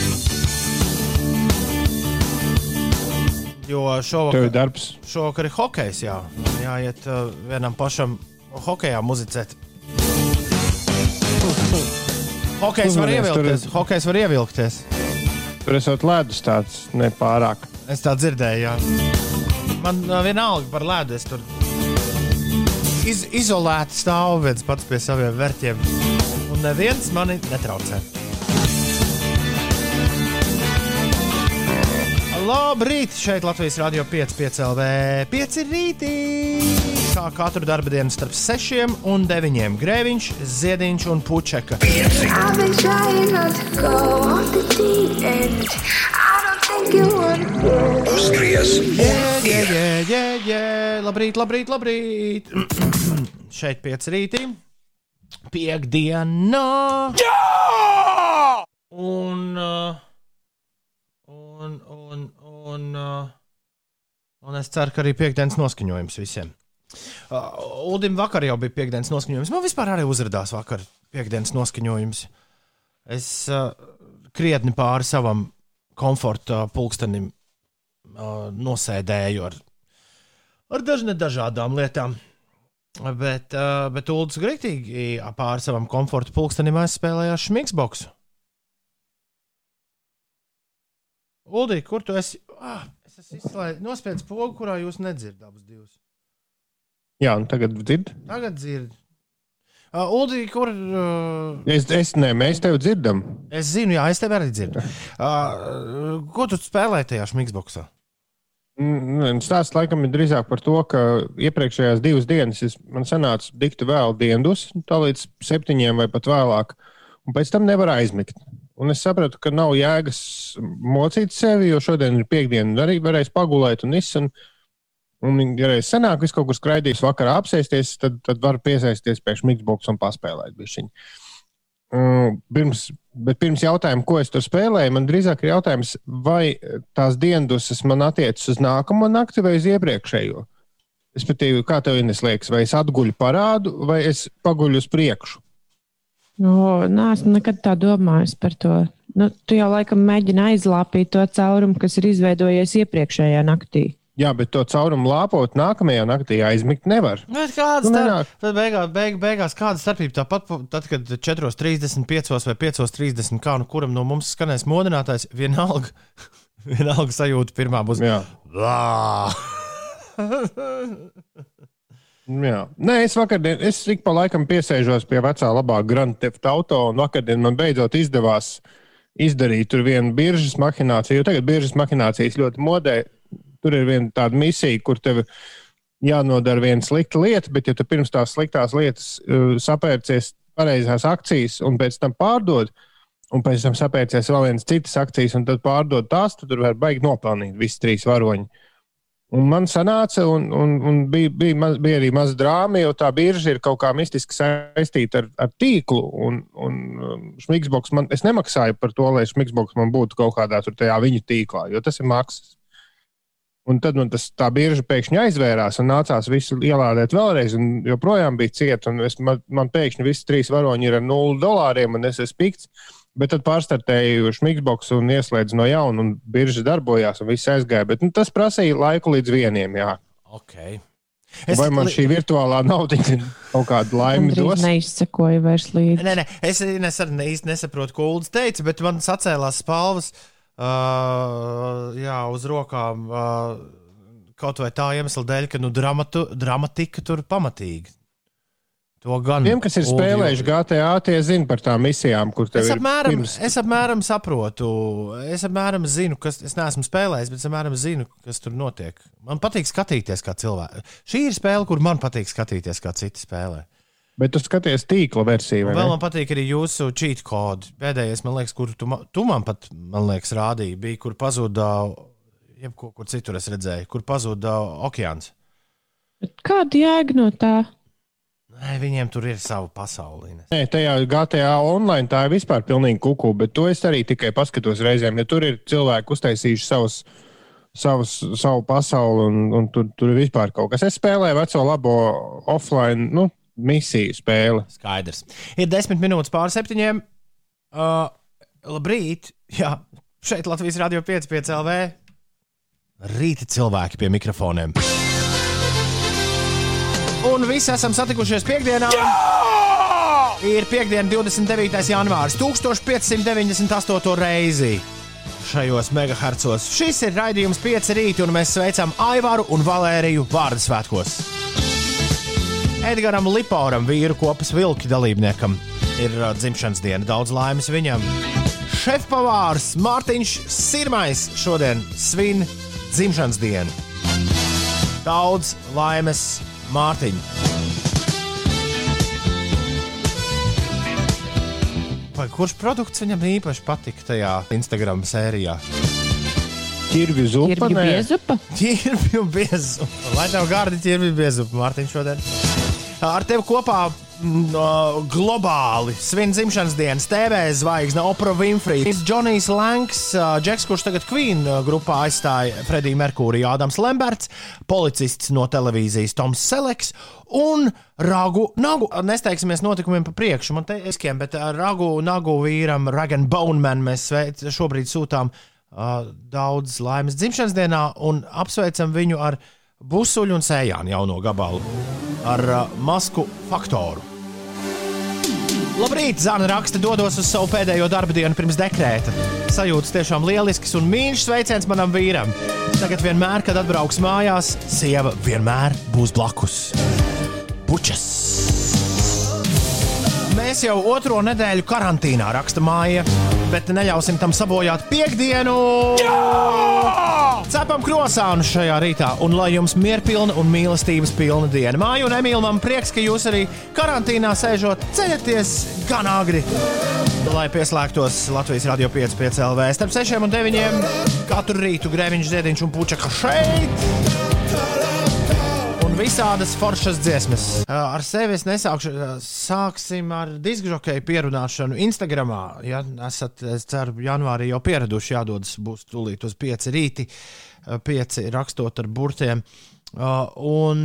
Jo šovakar, darbs. šovakar ir hokejs, jā. Jāiet uh, vienam pašam hokejā muzicēt. Hokejs var tur ir- ievilkties. Hokejs var ievilkties. Tur esot ledus tāds nepārāk. Es tā dzirdēju, jā. Man vienalga par ledu. Es tur iz, izolēti stāvu viens pats pie saviem vērtiem. Un neviens mani netraucē. Labrīt! Šeit Latvijas Rādio 5, 5 LV. 5 rītī! Kā katru darbu dienu starp 6 un 9. Grēviņš, Ziediņš un Pučeka. I've Uzgriez! Jē, jē, jē. Labrīt, labrīt, labrīt. Šeit pieci rītī. Piektdiena. Jā! Un, uh, un, un, un, uh, un es ceru, ka arī piekdienas noskaņojums visiem. Uh, Ulim vakar jau bija piekdienas noskaņojums. Man vispār arī uzrādījās vakar piekdienas noskaņojums. Es uh, krietni pāri savam komforta pulkstenim uh, nosēdēju ar, ar dažne dažādām lietām. Bet, uh, bet Ulas Grītīgi pāri savam komforta pulkstenim aizspēlējās Šmiksboksu. Uldī, kur tu esi? Ah, es esmu izslēdzis, nospiedis pogu, kurā jūs nedzirdat abus divus. Jā, un tagad dzird. Tagad dzirdat. Uh, Uldī, kur. Uh, Es, es ne, mēs tevi dzirdam. es zinu, jā, es tevi arī dzirdu. Uh, ko tu spēlēji tajā? Mm, Stāsts laikam ir drīzāk par to, ka iepriekšējās divas dienas es, man sanāca dikti vēl dienas, tā līdz septiņiem vai pat vēlāk, un pēc tam nevar aizmigt. Un es sapratu, ka nav jēgas mocīt sevi, jo šodien ir piekdiena, arī varēs pagulēt un viss. Un, un ja reiz senāk, viss kaut kur skraidīs vakarā apsēsties, tad, tad var piesaisties pie Xbox un paspēlēt bišķiņu. Mm, Pirms, bet pirms jautājuma, ko es tur spēlēju, man drīzāk ir jautājums, vai tās dienas man attiecas uz nākamo nakti vai uz iepriekšējo. Respektīvi, kā tev liekas, vai es atguļu parādu, vai es paguļu uz priekšu? No, nē, esmu nekad tā domājis par to. Nu, tu jau laikam mēģini aizlāpīt to caurumu, kas ir izveidojies iepriekšējā naktī. Jā, bet to caurumu lāpot nākamajā naktī aizmigt nevar. Bet kāda Nu, starp... tad beigās, beig, beigās kāda starpība? Tāpat, tad, kad 4,35 vai 5,30 kā nu kuram no mums skanēs modinātājs, vienalga, vienalga sajūta pirmā būs. Jā. Jā. Nē, es vakardien, es ik pa laikam piesēžos pie vecā labā Grand Theft Auto, un vakardien man beidzot izdevās izdarīt tur vienu biržas mahināciju. Jo tagad biržas mahinācijas ļoti modē. Tur ir viena tāda misija, kur tev jānodara viena slikta lieta, bet ja tu pirms tās sliktās lietas uh, sapērcies pareizās akcijas un pēc tam pārdod, un pēc tam sapērcies vēl vienas citas akcijas un tad pārdod tās, tad tur var baigi nopelnīt visi trīs varoņi. Un man sanāca, un, un, un bija, bija, maz, bija arī maza drāma, jo tā birža ir kaut kā mistiski saistīta ar, ar tīklu. Un, un Šmigsboks man, es nemaksāju par to, lai Šmigsboks man būtu kaut kādā tur tajā viņu tīklā, jo tas ir maksas. Un tad man tas, tā birža pēkšņi aizvērās un nācās visu ielādēt vēlreiz. Un joprojām bija cieta. Es, man, man pēkšņi visi trīs varoņi ir ar nulli dolāriem, un es esmu pikts. Bet tad pārstartēju Šmigsboks un ieslēdzu no jauna, un birža darbojās, un viss aizgāja. Bet nu, tas prasīja laiku līdz vieniem. Jā. Okay. Es, Vai man šī virtuālā nauda kaut kādu laimi dos? Es neizsakoju vairs līdzi. Nē, nē, es, es arī nesaprotu, ko Ulas teica, bet man sacēlās spalvas uh, jā, uz rokām. Uh, kaut vai tā iemesla dēļ, ka nu, dramatu, dramatika tur pamatīgi. To gan. Tiem, kas ir spēlējuši GTA, tie zina par tām misijām, kur tev es ir. Apmēram, pirms... Es apmēram saprotu, es apmēram zinu, kas. Es neesmu spēlējis, bet es apmēram zinu, kas tur notiek. Man patīk skatīties, kā cilvēki. Šī ir spēle, kur man patīk skatīties, kā citi spēlē. Bet tu skaties tīkla versiju. Vēl man patīk arī jūsu cheat kodi. Pēdējais, man liekas, kur tu, tu man pat, man liekas, rādīji, bija, kur pazuda, jebko, kur citur es redzēju, kur pazuda okeāns. Kāda jēga no tā? Nē, viņiem tur ir sava pasaule. Nē, tajā GTA online tā ir vispār pilnīgi kuku, bet to es arī tikai paskatos reizēm. Ja tur ir cilvēki uztaisījuši savus, savus, savu pasauli, un, un tur, tur ir vispār kaut kas. Es spēlēju veco labo offline nu, misiju spēli. Skaidrs. Ir desmit minūtes pār septiņiem. Uh, labrīt! Jā, šeit Latvijas Rādio 5,5 LV. Rīta cilvēki pie mikrofoniem. Un visi esam satikušies piekdienā. Jā! Ir piekdiena, 29. janvāris, 1598. reizi šajos megahertzos. Šis ir raidījums 5 rīti, un mēs sveicam Aivāru un Valēriju vārdu svētkos. Edgars Liporam, vīru kopas vilki dalībniekam, ir uh, dzimšanas diena. Daudz laimes viņam. Šefpavārs Mārtiņš Sirmais šodien svin dzimšanas dienu. Daudz laimes Mārtiņu. Vai kurš produkts viņam īpaši patika tajā Instagram sērijā? Ķirbi zupa. Ķirbi biezupa. Ķirbi biezupa. Lai tev gārdi ķirbi biezupa, Mārtiņš šodien. Ar tevi kopā uh, globāli svin dzimšanas dienas TV zvaigzne Oprah Winfrey, Džonijs Lanks, Džeks, kurš tagad Queen grupā aizstāja Frediju Merkūriju, Ādams Lemberts, policists no televīzijas Toms Seleks un Ragu Nagu. Nesteigsimies notikumiem pa priekšu, man te eskiem, bet Ragu Nagu vīram, Ragan Boneman, mēs sveic, šobrīd sūtām uh, daudz laimes dzimšanas dienā un apsveicam viņu ar busuļu un sējānu jauno gabalu ar uh, masku faktoru. Labrīt, Zana raksta, dodos uz savu pēdējo darba dienu pirms dekrēta. Sajūtas tiešām lielisks un mīļš sveiciens manam vīram. Tagad vienmēr, kad atbrauks mājās, sieva vienmēr būs blakus. Puķas! Mēs jau otro nedēļu karantīnā raksta māja, bet neļausim tam sabojāt piekdienu. Jā! Cepam krosānu šajā rītā, un lai jums mierpilna un mīlestības pilna diena. Māju un Emīlu, man prieks, ka jūs arī karantīnā sēžot, ceļaties gan agri. Lai pieslēgtos Latvijas Rādio 5,5 LV starp 6 un 9 katru rītu grēviņš, ziediņš un puķa šeit visādas foršas dziesmas. Ar sevi es nesākšu. Sāksim ar diskžokeju pierunāšanu Instagram. Ja esat, es ceru, janvārī jau pieraduši, jādodas būs tūlīt uz pieci rīti, pieci rakstot ar burtiem. Un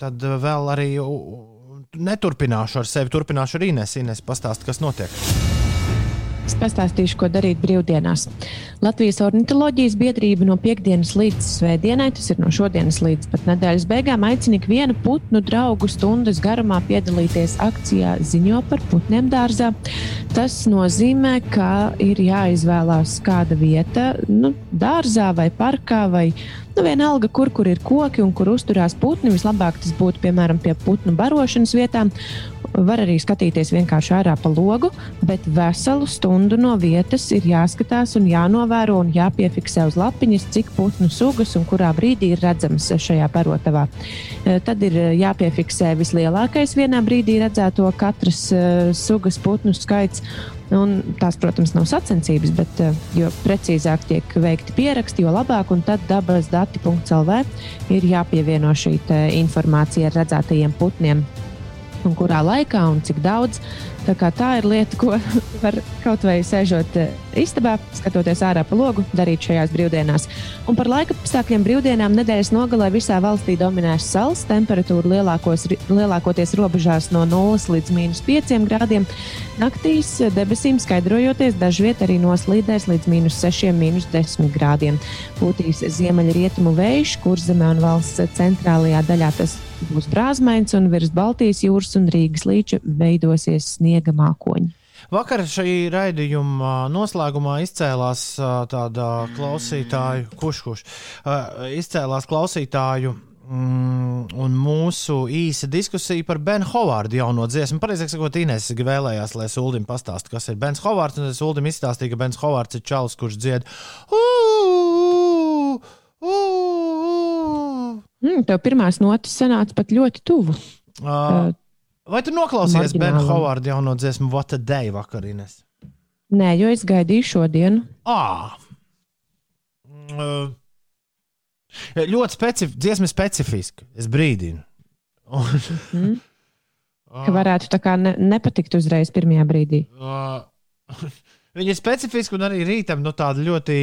tad vēl arī neturpināšu ar sevi, turpināšu arī Ines. Ines pastāst, kas notiek. Es pastāstīšu, ko darīt brīvdienās. Latvijas ornitoloģijas biedrība no piekdienas līdz svētdienai, tas ir no šodienas līdz pat nedēļas beigām, aicina ikvienu putnu draugu stundas garumā piedalīties akcijā Ziņo par putniem dārzā. Tas nozīmē, ka ir jāizvēlās kāda vieta, nu, dārzā vai parkā vai nu, vienalga, kur, kur ir koki un kur uzturās putni. Vislabāk tas būtu piemēram pie putnu barošanas vietām. Var arī skatīties vienkārši ārā pa logu, bet veselu stundu no vietas ir jāskatās un jānovēro un jāpiefiksē uz lapiņas, cik putnu sugas un kurā brīdī ir redzamas šajā parotavā. E, Tad ir e, jāpiefiksē vislielākais vienā brīdī redzēto katras e, sugas putnu skaits. Un tās, protams, nav sacensības, bet eh, jo precīzāk tiek veikti pieraksti, jo labāk. Un tad dabas dati.lv ir jāpievieno šī informācija ar redzētajiem putniem. Un kurā laikā un cik daudz. Tā, tā ir lieta, ko var kaut vai sēžot eh, istabā, skatoties ārā pa logu, darīt šajās brīvdienās. Un par laika apstākļiem brīvdienām nedēļas nogalē visā valstī dominēs saules temperatūra lielākos, lielākoties robežās no 0 līdz minus 5 grādiem. Naktīs debesīm skaidrojoties, dažviet arī noslīdēs līdz minus 6, minus 10 grādiem. Pūtīs ziemeļrietumu vējš, kur zemē un valsts centrālajā daļā tas būs brāzmains, un virs Baltijas jūras un Rīgas līča veidosies sniega mākoņi. Vakar šī raidījuma noslēgumā izcēlās tāda klausītāju, kurš kurš izcēlās klausītāju. Mm, un mūsu īsa diskusija par Benu Hovardu jauno dziesmu. Pareizāk sakot, Inês vēlējās, lai Sulim pastāstītu, kas ir Bens Hovards. Un es Sulim izstāstīju, ka Bens Hovards ir čalis, kurš dzied. "Ū, ū, ū." Mm, tev pirmās notis sanāca pat ļoti tuvu. Ā, Vai tu noklausījies Benu Marģinālam. Hovardu jauno dziesmu What a Day vakarīnes? Nē, jo es gaidīju šodienu. Ah. Mm, uh, ļoti specif dziesma specifiska. Es brīdinu. Un, Ka varētu tā kā ne, nepatikt uzreiz pirmajā brīdī. uh, Viņa ir specifiska un arī rītam nu, tāda ļoti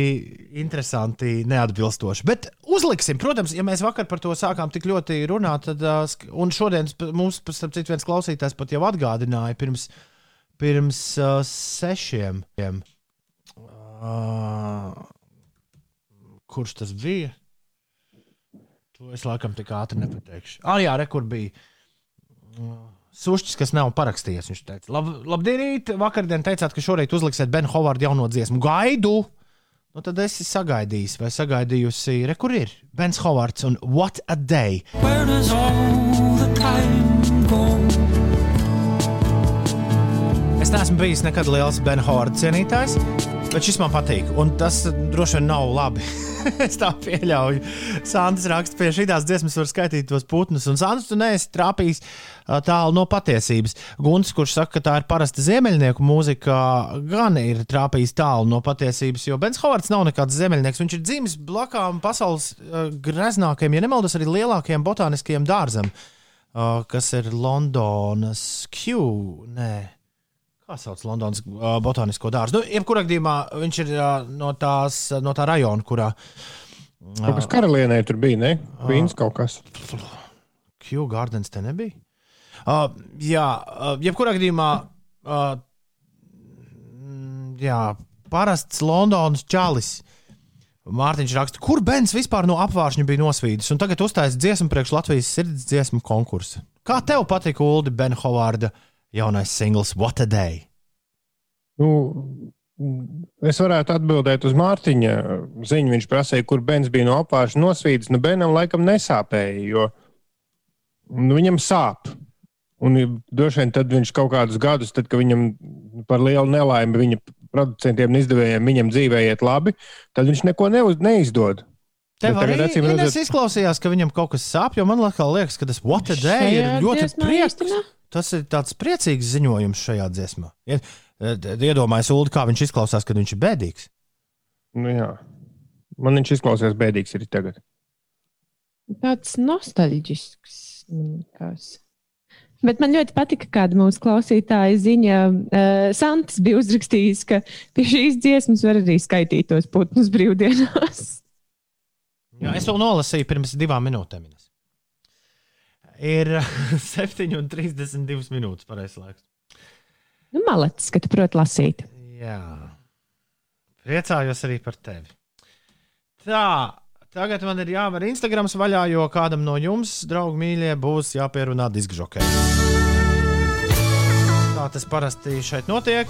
interesanti, neatbilstoša. Bet uzliksim, protams, ja mēs vakar par to sākām tik ļoti runāt, tad, uh, un šodien mums, starp citu, viens klausītājs pat jau atgādināja pirms, pirms uh, sešiem. Uh, kurš tas bija? To es laikam tik ātri nepateikšu. Ah, jā, re, kur bija. Sušķis, kas nav parakstījies. Viņš teica, Lab, labdien, vakardien teicāt, ka šorīt uzliksiet Ben Hovardu jauno dziesmu. Gaidu! Nu, tad es esmu sagaidījis, vai sagaidījusi, re, kur ir Bens Hovards un What a Day. Es neesmu bijis nekad liels Ben Hovarda cienītājs, bet šis man patīk. Un tas droši vien nav labi. es tā pieļauju. Sandrs raksta, pie šīs dziesmas var skaitīt tos putnus. Un Sandrs, tu neesi trāpījis tālu no patiesības. Guns, kurš saka, ka tā ir parasta ziemeļnieku mūzika, gan ir trāpījis tālu no patiesības. Jo Bens Hovards nav nekāds ziemeļnieks. Viņš ir dzimis blakām pasaules greznākajiem, ja nemaldos, arī lielākajiem botāniskajiem dārzam, kas ir Londonas Q. Nē. Kā sauc Londonas uh, botānisko dārzu? Nu, jebkurā gadījumā viņš ir uh, no, tās, no tā rajona, kurā Kaut kas karalienē tur bija, ne? Vīns kaut kas. Q Gardens te nebija. Uh, jā, uh, jebkurā gadījumā, uh, mm, jā, parasts Londonas čalis. Mārtiņš raksta, kur Bens vispār no apgājuma bija nosvīdis, un tagad uzstājas dziesmu priekš Latvijas sirds dziesmu konkursa. Kā tev patika Uldi Ben Hovarda jaunais singls What a Day? Nu, es varētu atbildēt uz Mārtiņa ziņu. Viņš prasīja, kur Bens bija no apgājuma nosvīdis. Nu, Benam laikam nesāpēja, jo nu, viņam sāp. Un droši vien tad viņš kaut kādus gadus, tad, kad viņam par lielu nelaimi viņa producentiem un izdevējiem viņam dzīvē iet labi, tad viņš neko neuz, neizdod. Tev Bet arī acīm Ines, redzot- izklausījās, ka viņam kaut kas sāp, jo man liekas, ka tas What a Day ir ļoti ne. Tas ir tāds priecīgs ziņojums šajā dziesmā. Ied- Iedomājieties, Ulu, kā viņš izklausās, kad viņš ir bēdīgs. Nu, jā. Man viņš izklausās bēdīgs arī tagad. Tāds nostalģisks. man likās. Bet man ļoti patika, kāda mūsu klausītāja ziņa. Uh, Santis bija uzrakstījis, ka pie šīs dziesmas var arī skaitīt tos putnus brīvdienās. Jā, es to nolasīju pirms divām minūtēm. Ir 7,32 minūtes pareizais laiks. Nu, malacis, ka tu proti lasīt. Jā. Priecājos arī par tevi. Tā, tagad man ir jāver Instagram vaļā, jo kādam no jums, draugi mīļie, būs jāpierunā diskžokē. Tā tas parasti šeit notiek.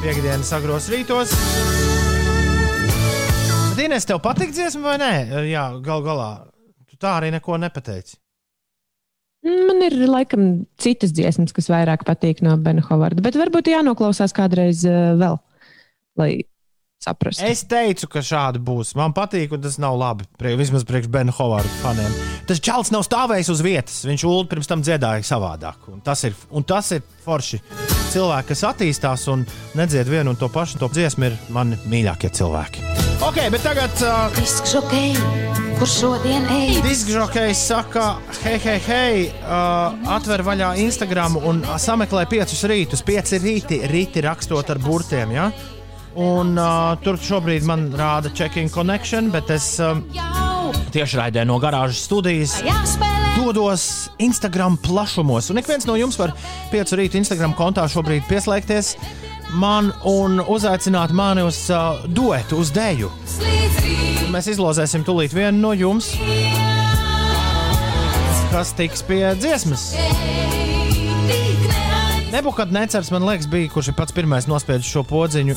Piektdienas agros rītos. Ines, tev patīk dziesma vai nē? Jā, gal galā. Tu tā arī neko nepateici. Man ir laikam citas dziesmas, kas vairāk patīk no Bena Hovarda, bet varbūt jānoklausās kādreiz uh, vēl, lai saprastu. Es teicu, ka šādi būs. Man patīk, un tas nav labi. Prie, vismaz priekš Bena Hovarda faniem. Tas čels nav stāvējis uz vietas. Viņš ulu pirms tam dziedāja savādāk. Un tas ir, un tas ir forši. Cilvēki, kas attīstās un nedzied vienu un to pašu to dziesmu, ir mani mīļākie cilvēki. Ok, bet tagad. Uh, Diskžokei, kur šodien ej? Diskžokejs saka, hei, hei, hei, uh, atver vaļā Instagram un sameklē piecus rītus. Pieci rīti, rīti rakstot ar burtiem. Ja? Un uh, tur šobrīd man rāda checking connection, bet es um, tiešraidē no garāžas studijas dodos Instagram plašumos. Un ik viens no jums var piecu rītu Instagram kontā šobrīd pieslēgties man un uzaicināt mani uz uh, duetu, uz dēļu. Mēs izlozēsim tūlīt vienu no jums, kas tiks pie dziesmas. Nebūkad necers, man liekas, bija, kurš ir pats pirmais nospiedis šo podziņu.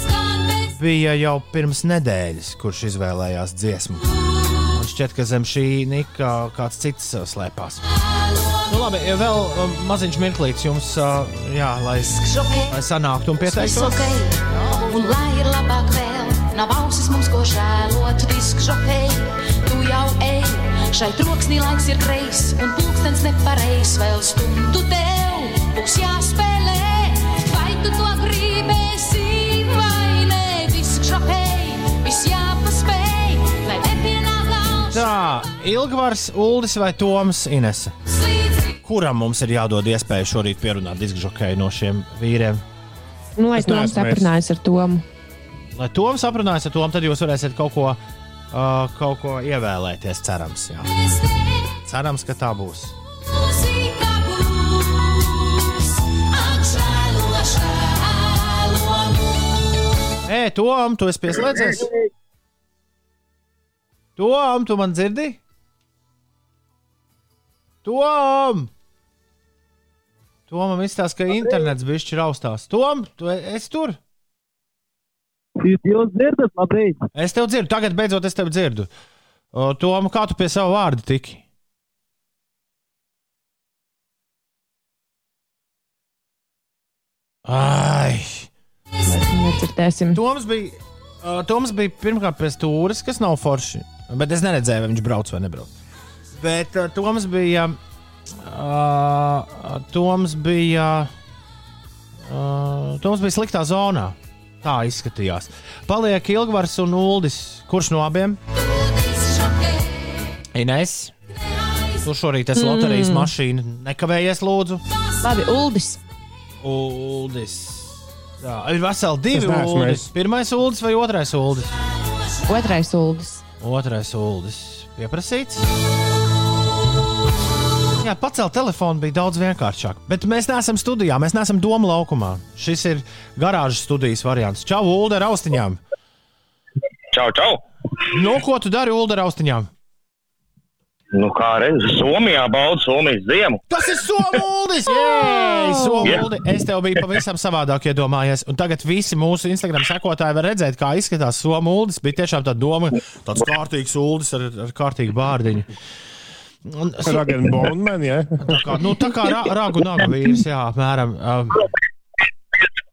Bija jau pirms nedēļas, kurš izvēlējās dziesmu. Man šķiet, ka zem šī nika kāds cits uh, slēpās. Nu, labi, vēl um, maziņš mirklīts jums, uh, jā, lai, lai sanāktu un pieteiktos. diskžokei, un lai ir labāk vēl, nav ausis mums ko žēlot. Diskžokei, tu jau ej, šai troksnī laiks ir greis, un pulkstens nepareis vēl stundu tev būs jāspēlē. Vai tu to gribēsi vai nē? Diskžokei, viss jāpaspēj, lai nepienāk. Tā, Ilgvars, Uldis vai Toms Inese? Kuram mums ir jādod iespēja šorīt pierunāt diskžokēju no šiem vīriem? Nu, lai Es to neesmu aprunājas ar Tomu. Lai Toms aprunājas ar Tomu, tad jūs varēsiet kaut ko, uh, kaut ko ievēlēties, cerams. Jā. Cerams, ka tā būs. Ē, Tom, tu esi pieslēdzies? Tom, tu man dzirdi? Tom! Tomam izstāsta, ka internets bišķi raustās. Tom, tu e- esi tur? Jūs dzirdat, labrīt? Es tev dzirdu, tagad beidzot es tevi dzirdu. Tom, kā tu pie sava vārda tiki? Ai! Necerēsim. Toms bija, Toms bija pirmkārt pie stūres, kas nav forši. Bet es neredzēju, vai viņš brauc vai nebrauc. Bet Toms bija. Uh, Toms bija. Uh, Toms bija sliktā zonā. Tā izskatījās. Paliek Ilgvars un Uldis. Kurš no abiem? Ines. Tu šorīt esi loterijas mm. mašīna. Nekavējies, lūdzu. Labi, Uldis. Uldis. Tā, ir veseli divi Uldis. Pirmais Uldis vai otrais Uldis? Otrais Uldis. Otrais Uldis. Pieprasīts. Jā, pacelt telefonu bija daudz vienkāršāk. Bet mēs neesam studijā, mēs neesam doma laukumā. Šis ir garāžas studijas variants. Čau, Ulu, ar austiņām! Čau, čau! Nu, ko tu dari, Ulu, ar austiņām? Nu, kā redzi, Somijā bauda Somijas ziemu. Tas ir Somūlis! Somūli! Es tev biju pavisam savādāk iedomājies. Un tagad visi mūsu Instagram sekotāji var redzēt, kā izskatās Somūlis. Bija tiešām tā doma, tāds kārtīgs Uldis ar, ar kārtīgu bārdiņu. Un, so, Raganu Bonmani, ja? tā kā, nu, tā kā ra, ragu nagu vīrs, jā, apmēram. Um,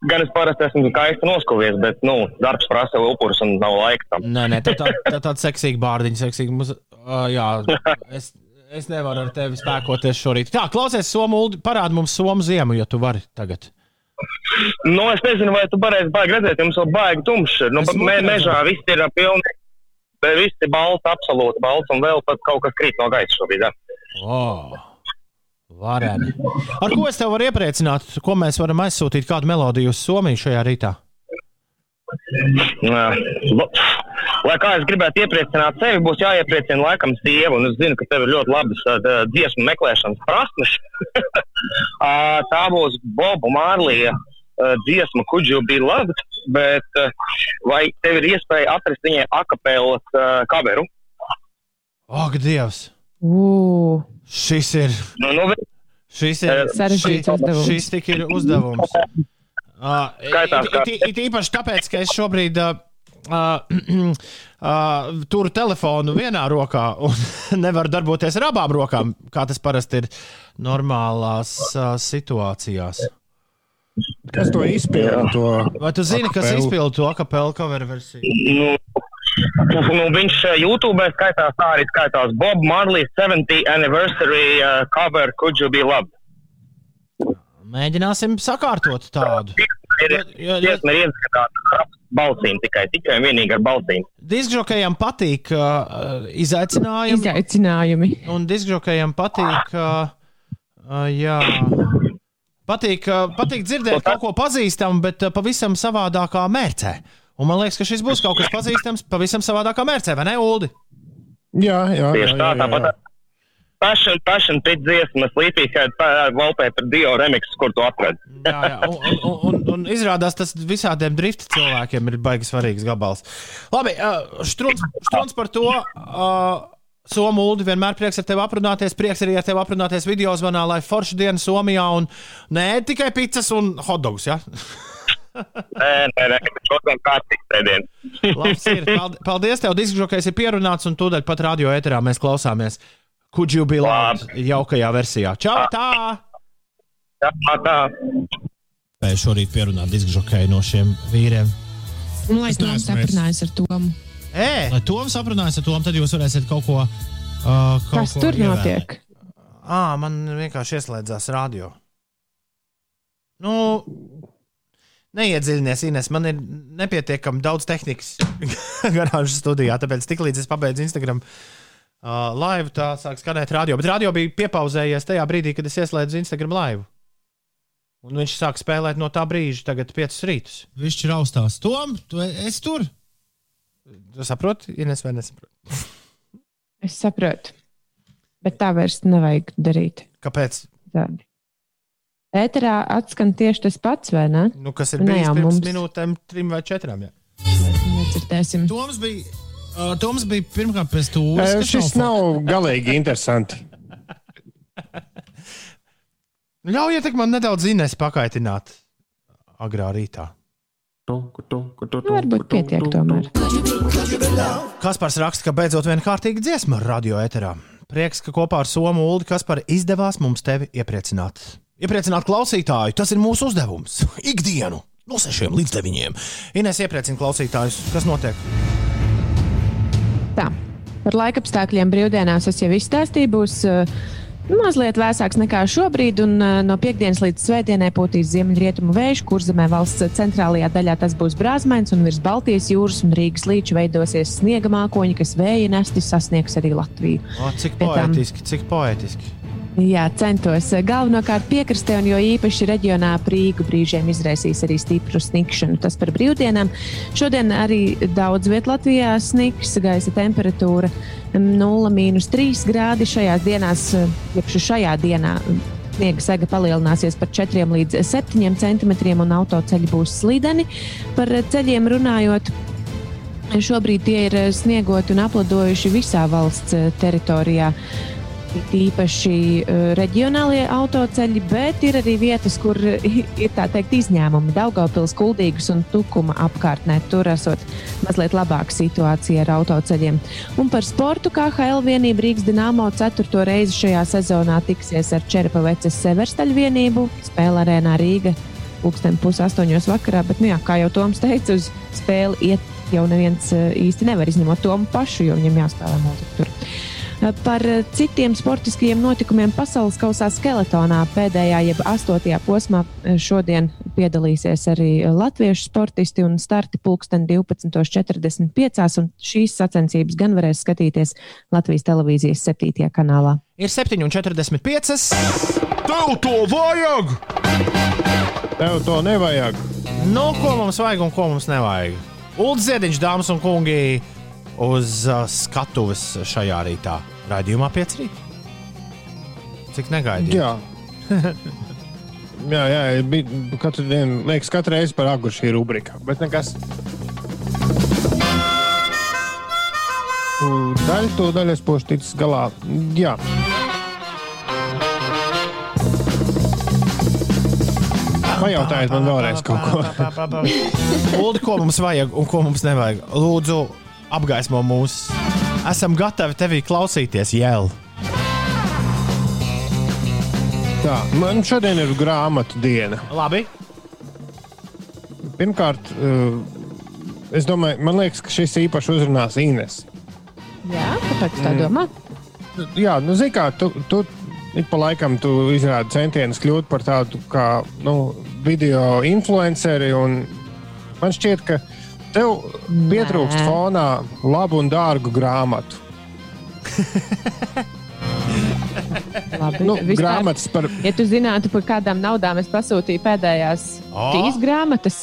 Gan es parasti esmu skaisti noskūvies, bet, nu, darbs prasa upurus un nav laika tam. nē, nē, tā, tā, tā tāda seksīga bārdiņa, seksīga. Mums, uh, jā, es, es nevaru ar tevi spēkoties šorīt. Tā, klausies, Somūli, parādi mums Somu ziemu, ja tu vari tagad. Nu, es nezinu, vai tu varēsi baigi redzēt, jums vēl baigi tumšs. Nu, Es me, mežā viss ir pilni. Bet viss ir balts, absolūti balts, un vēl pat kaut kas krīt no gaisa šobrīd. Oh, vareni. Ar ko es tev varu iepriecināt? Ko mēs varam aizsūtīt kādu melodiju uz Somiju šajā rītā? Jā. Lo- Lai kā es gribētu iepriecināt sevi, būs jāiepriecina laikam sieva, un es zinu, ka tev ir ļoti labas uh, dziesmu meklēšanas prasmes. Ā, Tā būs Boba Mārlija uh, dziesma Could You Be Loved? Bet uh, vai tev ir iespēja atrast viņai akapelas uh, kameru? Ak, Dievs! Ugh, Šis ir. Nu, nu, Šis ir Sarežģīts šī- uzdevums. Šis tik ir uzdevums. Uh, Skaitās, it, it, it īpaši tāpēc, ka es šobrīd uh, uh, uh, turu telefonu vienā rokā un nevaru darboties ar abām rokām, kā tas parasti ir normālās uh, situācijās. Kas to izpilda? To... Vai tu zini, kas Akapelu? izpilda to kapelu cover versiju? nu, nu, viņš uh, YouTube skaitās tā arī skaitās Bob Marley 70 anniversary uh, cover Could You Be Loved? Mēģināsim sakārtot tādu. Ir ir ieskatās ar balsīm tikai, tikai un vienīgi ar balsīm. Diskžokējam patīk uh, izaicinājumi. izaicinājumi. Un diskžokējam patīk, uh, uh, jā, patīk, patīk dzirdēt kaut ko pazīstamu, bet pavisam savādākā mērcē. Un man liekas, ka šis būs kaut kas pazīstams pavisam savādākā mērcē, vai ne, Uldi? Jā, jā, jā, Tieši tā, jā, jā. tāpat. Passion, passion pit dziesma, Sleepy Head, wallpaper, Dio remix, kur tu atradi. Jā, jā. Un, un, un, un izrādās, tas visādiem drifta cilvēkiem ir baigi svarīgs gabals. Labi, uh, Strunts, strunts par to. Uh, Somu Ulu vienmēr prieks ar tevi aprunāties. Prieks arī ar tevi aprunāties video zvanā, lai forša diena Somijā un ne tikai pizzas un hotdogs. Ja? Nē, nē, nē, šodien ir. Paldi- Paldies, tev diskžokais ir pierunāts un tūdaļ pat radio ēterā mēs klausāmies. Could you be loud? Jaukajā versijā. Čau! Tā! Tā, tā. Šorīt pierunāt diskžokai no šiem vīriem. Un, lai Es neesmu aprunājas ar Tomu. Ē, lai Toms aprunājas ar Tomu, tad jūs varēsiet kaut ko. Uh, kaut Kas ko tur ievēlēt. notiek? Ā, man vienkārši ieslēdzās radio. Nu, neiedziļinies, Ines. Man ir nepietiekami daudz tehnikas garāžas studijā, tāpēc tiklīdz es pabeidzu Instagram uh, live, tā sāk skanēt radio. Bet radio bija piepauzējies tajā brīdī, kad es ieslēdzu Instagram live. Un viņš sāk spēlēt no tā brīža, tagad 5 rītus. Viņš ir augstās. Tom, tu e- esi tur? Tu saproti, Ines, vai nesaproti? Es saprotu. Bet tā vairs nevajag darīt. Kāpēc? Tādi. Ēterā atskan tieši tas pats, vai ne? Nu, kas ir Nu, bijis jā, pirms mums- minūtēm, trim vai četrām? Jā. Nedzirdēsim. Toms bija, uh, Toms bija pirmkārt pēc stūres. Eh, Šis nav galīgi interesanti. Ļaujiet man nedaudz zinās pakaitināt agrā rītā. Nu, varbūt pietiek tomēr. Kaspars raksta, ka beidzot viena kārtīga dziesma radio eterā. Prieks, ka kopā ar Somu Ulu Kaspar izdevās mums tevi iepriecināt. Iepriecināt klausītāju, tas ir mūsu uzdevums. Ikdienu no 6 līdz 9. Ines iepriecina klausītājus, kas notiek. Tā. Par laikapstākļiem brīvdienās es jau izstāstīju. Būs uh, mazliet vēsāks nekā šobrīd, un uh, no piekdienas līdz svētdienai pūtīs ziemeļrietumu vējš, kur zemē valsts centrālajā daļā tas būs brāzmains, un virs Baltijas jūras un Rīgas līča veidosies sniega mākoņi, kas vēja nesti sasniegs arī Latviju. O, cik Pie tam- poetiski, cik poetiski. Jā, centos. Galvenokārt piekrastē, un jo īpaši reģionā Prīgu brīžiem izraisīs arī stipru snikšanu. Tas par brīvdienām. Šodien arī daudz vietā Latvijā sniks, gaisa temperatūra 0,3 grādi. Šajās dienās, jeb šajā dienā, sniega sega palielināsies par 4 līdz 7 centimetriem, un autoceļi būs slideni. Par ceļiem runājot. Šobrīd tie ir sniegoti un apladojuši visā valsts teritorijā. Īpaši uh, reģionālie autoceļi, bet ir arī vietas, kur ir tā teikt izņēmumi. Daugaupils, Kuldīgas un Tukuma apkārtnē. Tur esot mazliet labāka situācija ar autoceļiem. Un par sportu KHL vienību Rīgas Dienāmo 4. reizi šajā sezonā tiksies ar Čerpaveces Severstaļu vienību. Spēle arēnā Rīga pulksten pusaustoņos vakarā, bet, nu jā, kā jau Toms teica, uz spēli iet jau neviens eh, īsti nevar izņemot Tomu pašu, jo viņam jāspēlē mūzika tur. Par eh, citiem sportiskajiem notikumiem pasaules kausā skeletonā pēdējā, jeb astotajā posmā eh, šodien piedalīsies arī latviešu sportisti un starti pulksten 12.45. un Šīs sacensības gan varēs skatīties Latvijas televīzijas 7. kanālā. Ir 7,45. Tev to vajag! Tev to nevajag. Nu, ko mums vajag un ko mums nevajag? Ulds Ziediņš, dāmas un kungi, uz skatuves šajā rītā. Radījumā 5 rīt. Cik negaidīju? Jā. Jā, jā, bija katru dienu, liekas, katru reizi par agru šī rubrika. Bet nekas. Daļu to daļu es pošu ticis galā. Jā. Pajautājiet man vēlreiz kaut ko. Ulu, ko mums vajag un ko mums nevajag? Lūdzu, apgaismo mūs. Esam gatavi tevī klausīties, Jēl. Tā, man šodien ir grāmatu diena. Labi. Pirmkārt, uh, es domāju, man liekas, ka šis īpaši uzrunās Ines. Jā, kāpēc tā domā? Jā, nu, zini, kā tu, tu ik pa laikam tu izrādi centienus kļūt par tādu kā nu, video influenceri. un Man šķiet, ka tev pietrūkst fonā labu un dārgu grāmatu. Labi, Nu, vispār, grāmatas par Ja tu zinātu, par kādām naudām es pasūtīju pēdējās O! trīs grāmatas,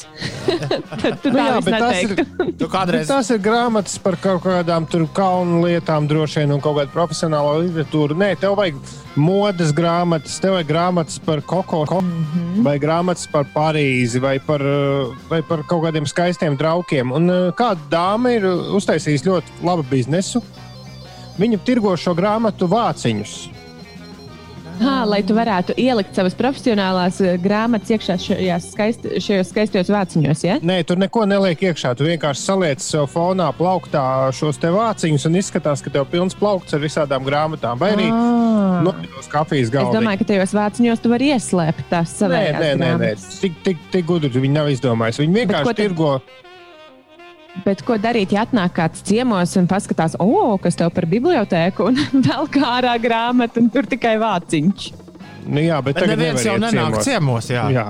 tad tu Nu tā jā, tas ir-. Tu kādreiz Tas ir grāmatas par kaut kādām tur kaunu lietām, droši vien, un kaut kādu profesionālo literatūru. Nē, tev vajag modes grāmatas, tev vajag grāmatas par koko, ko, mm -hmm. vai grāmatas par Parīzi, vai par, vai par kaut kādiem skaistiem traukiem. Un uh, kāda dāma ir uztaisījusi ļoti labu biznesu. Viņa tirgo šo grāmatu vāciņus. Ha, lai tu varētu ielikt savas profesionālās eh, grāmatas iekšā šajās skaist, šajos skaistajos vāciņos. Ja? Nē, tur neko neliek iekšā. Tu vienkārši saliec sev fonā plauktā šos te vāciņus un izskatās, ka tev pilns plaukts ar visādām grāmatām. Vai arī Ah. nopietnos kafijas Es galdā. domāju, ka tajos vāciņos tu vari ieslēpt tās Nē, savas nē, nē, nē. Tik, tik, tik gudri viņi nav izdomājuši. Viņi vienkārši tad- tirgo. Bet ko darīt, ja atnāk kāds ciemos un paskatās, o, kas tev par bibliotēku, un vēl kā ārā grāmatu, un tur tikai vāciņš. Nu, jā, bet Bet tagad neviens jau nenāk ciemos. Jā. Jā.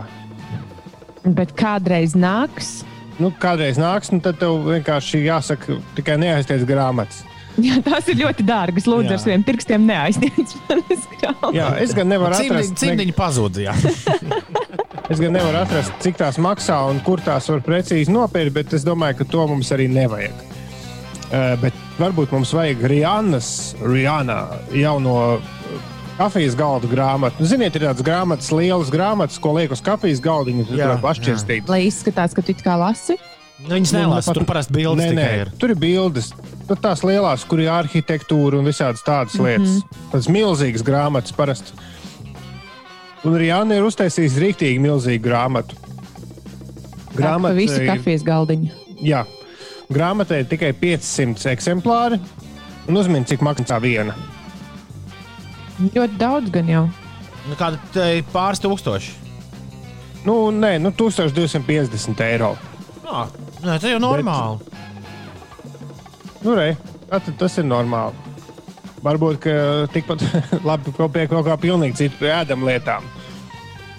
Bet kādreiz nāks. Nu, kādreiz nāks, nu, tad tev vienkārši jāsaka, tikai neaizties grāmatas. Jā, tās ir ļoti dārgas. Lūdzu, Jā. ar saviem pirkstiem neaizsniedz manas grāmatas. Jā, es gan nevaru Cimdiņi, atrast, cimdiņi pazuda. jā. es gan nevaru atrast, cik tās maksā un kur tās var precīzi nopirkt, bet es domāju, ka to mums arī nevajag. Uh, bet varbūt mums vajag Rihannas, Rihanna jauno uh, kafijas galda grāmatu. Nu, Ziniet, ir tādas grāmatas, lielas grāmatas, ko liek uz kafijas galdiņa, tad pašķirstīt. Lai izskatās, ka tu kā lasi. Nu, Viņas nelasa, tur parasti bildes Nē, nē, tikai ir. tur ir bildes. Nu, tās lielās, kur ir arhitektūra un visādas tādas mm -hmm. lietas. Tas milzīgas grāmatas parasti. Un arī Anna ir uztaisījusi rīktīgi milzīgu grāmatu. Grāmata visi ir- kafijas galdiņi. Jā, grāmatai ir tikai 500 eksemplāri. Un uzmini, cik maksā viena. Ļoti daudz gan jau. Nu, Kāda te pāris tūkstoši. Nu, nē, nu, 1250 eiro. Ah, nē, tas jau normāli. Nu, re, tā tad tas ir normāli. Varbūt tikpat labi pie kaut kā pilnīgi citu ēdam lietām.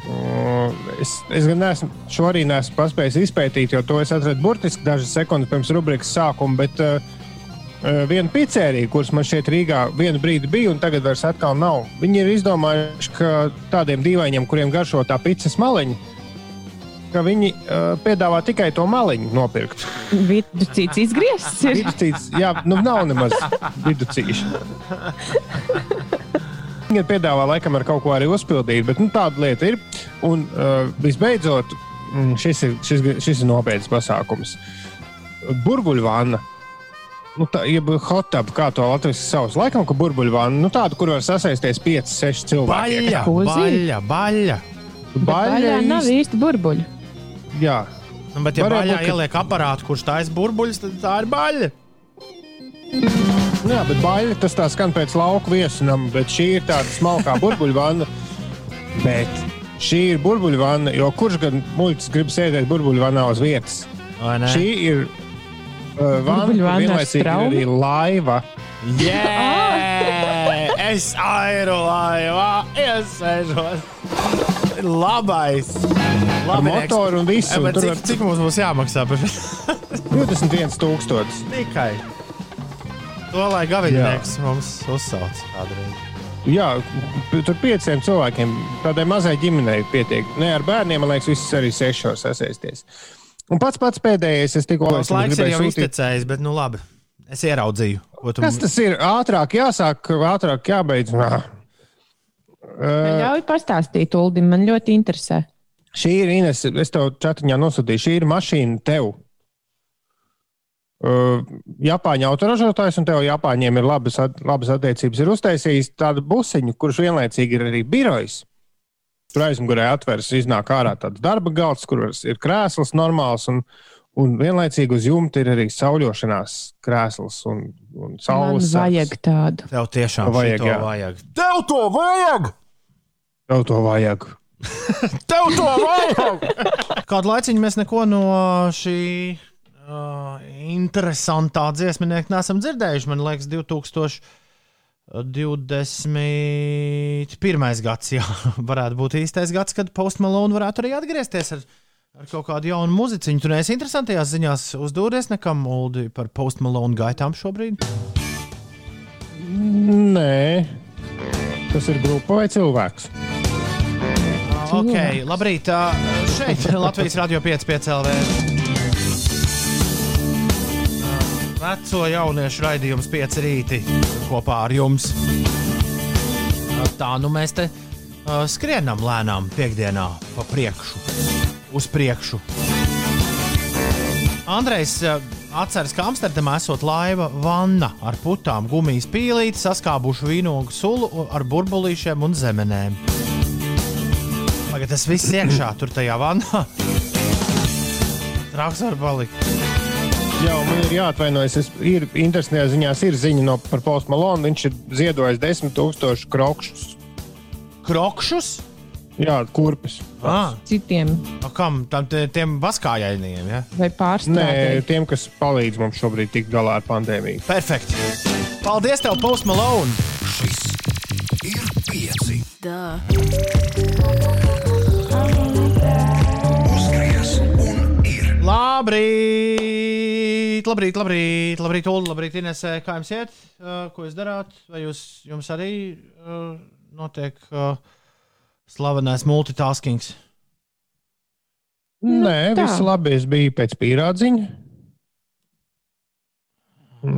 Mm, Es, es gan neesmu, šo arī neesmu paspējis izpētīt, jo to es atradu burtiski dažas sekundes pirms rubrikas sākuma. Bet uh, viena pizzerija, kuras man šeit Rīgā vienu brīdi bija, un tagad vairs atkal nav, viņi ir izdomājuši, ka tādiem dīvainiem, kuriem garšo tā pizzas maliņa, ka viņi uh, piedāvā tikai to maliņu nopirkt. Viduscīts izgriezts ir. Viduscīts, jā, nu nav nemaz viduscīši. Viņa piedāvā laikam ar kaut ko arī uzpildīt, bet nu, tāda lieta ir. Un uh, visbeidzot, mm, šis ir, šis, šis ir nopietns pasākums. Burbuļu vanna. Nu, tā ir hotaba, kā to latviešu sauc. Laikam, ka burbuļu vanna, nu, tāda, kur var sasaisties 5, 6 cilvēki. Zini? baļķa, baļķa. Baļā nav īsti burbuļi. Jā, Nu, bet, ja Varētu baļķā būt, ka- ieliek aparātu, kurš taisa burbuļus, tad tā ir baļķa. Nu Jā, bet baļķi tas tā skan pēc lauka viesunam, bet šī ir tāda smalkā burbuļu vanna. Bet šī ir burbuļu vanna, jo kurš gan muļķis grib sēdēt burbuļu vannā uz vietas? Šī ir uh, kur vanna ar vienlaicīgi ir straumi? arī laiva. Jā, es airu laivā iesēžos. Labais. Ar motoru un visu. Un bet cik, cik mums būs jāmaksā par šo? 21,000. Tikai. To lai gaviļnieks mums uzsauc kādreiz. Jā, tur pieciem cilvēkiem, tādai mazai ģimenei pietiek. Nē, ar bērniem, man liekas, viss arī sešos sasēsties. Un pats pats pēdējais, es tikko Tas laiks ir jau sūtīt- iztecējis, bet nu labi. Es ieraudzīju, tu Kas tas ir? Ātrāk jāsāk, ātrāk jābeidz. Nā. Uh, Ļauj pastāstīt, Uldim, man ļoti interesē. šī ir Ines, es tev čatiņā nosūtīju, šī ir mašīna tev. Uh, Japāņu autoražotājs un tev Japāņiem ir labas, labas attiecības. Ir uztaisījis tādu busiņu, kurš vienlaicīgi ir arī birojs. Tur aizmugurē atveras, iznāk ārā tāds darba galds, kur ir krēsls normāls. Un, un vienlaicīgi uz jumta ir arī sauļošanās krēsls un, un Man saules. vajag tādu. Tev tiešām Vajag, šito jā. vajag. Tev to vajag! Tev to vajag. Tev to vajag! Kādu laiciņu mēs neko no šī uh, interesantā dziesminieka neesam dzirdējuši. Man liekas, 2021. gads jā, varētu būt īstais gads, kad Post Malone varētu arī atgriezties ar, ar kaut kādu jaunu muziciņu. Tur neesi interesantajās ziņās uzdūries nekam Uldi par Post Malone gaitām šobrīd. Nē, tas ir grupa vai cilvēks. Ok, labrīt. Šeit Latvijas Rādio 5,5 LV. Veco jauniešu raidījums 5 rīti kopā ar jums. Tā nu mēs te uh, skrienam lēnām piekdienā pa priekšu, uz priekšu. Andrejs uh, atceras, ka Amsterdamā esot laiva vanna ar putām, gumijas pīlīti, saskābušu vīnogu sulu ar burbulīšiem un zemenēm. Tagad tas viss iekšā, tur tajā vannā. Trauks var palikt. Jā, man ir jāatvainojas. Es, ir interesantā ziņā, ir ziņa no, par Postu Malonu. Viņš ir ziedojis 10,000 krokšus. Krokšus? Jā, kurpes. Ah, Citiem no kam? Tam, te- tiem vaskājainiem, ja? vai Nē, pārstrādāt. tiem, kas palīdz mums šobrīd tikt galā ar pandēmiju. Perfekti. Paldies tev, Post Malone! Šis ir pieci. Uzgriez un ir. Labrīt, labrīt, labrīt, labrīt, Ulu, labrīt, Inesē. Kā jums iet? Uh, ko jūs darāt? Vai jūs, jums arī uh, notiek uh, slavenais multitaskings? Nē, tā. viss labi. Es biju pēc pīrādziņa.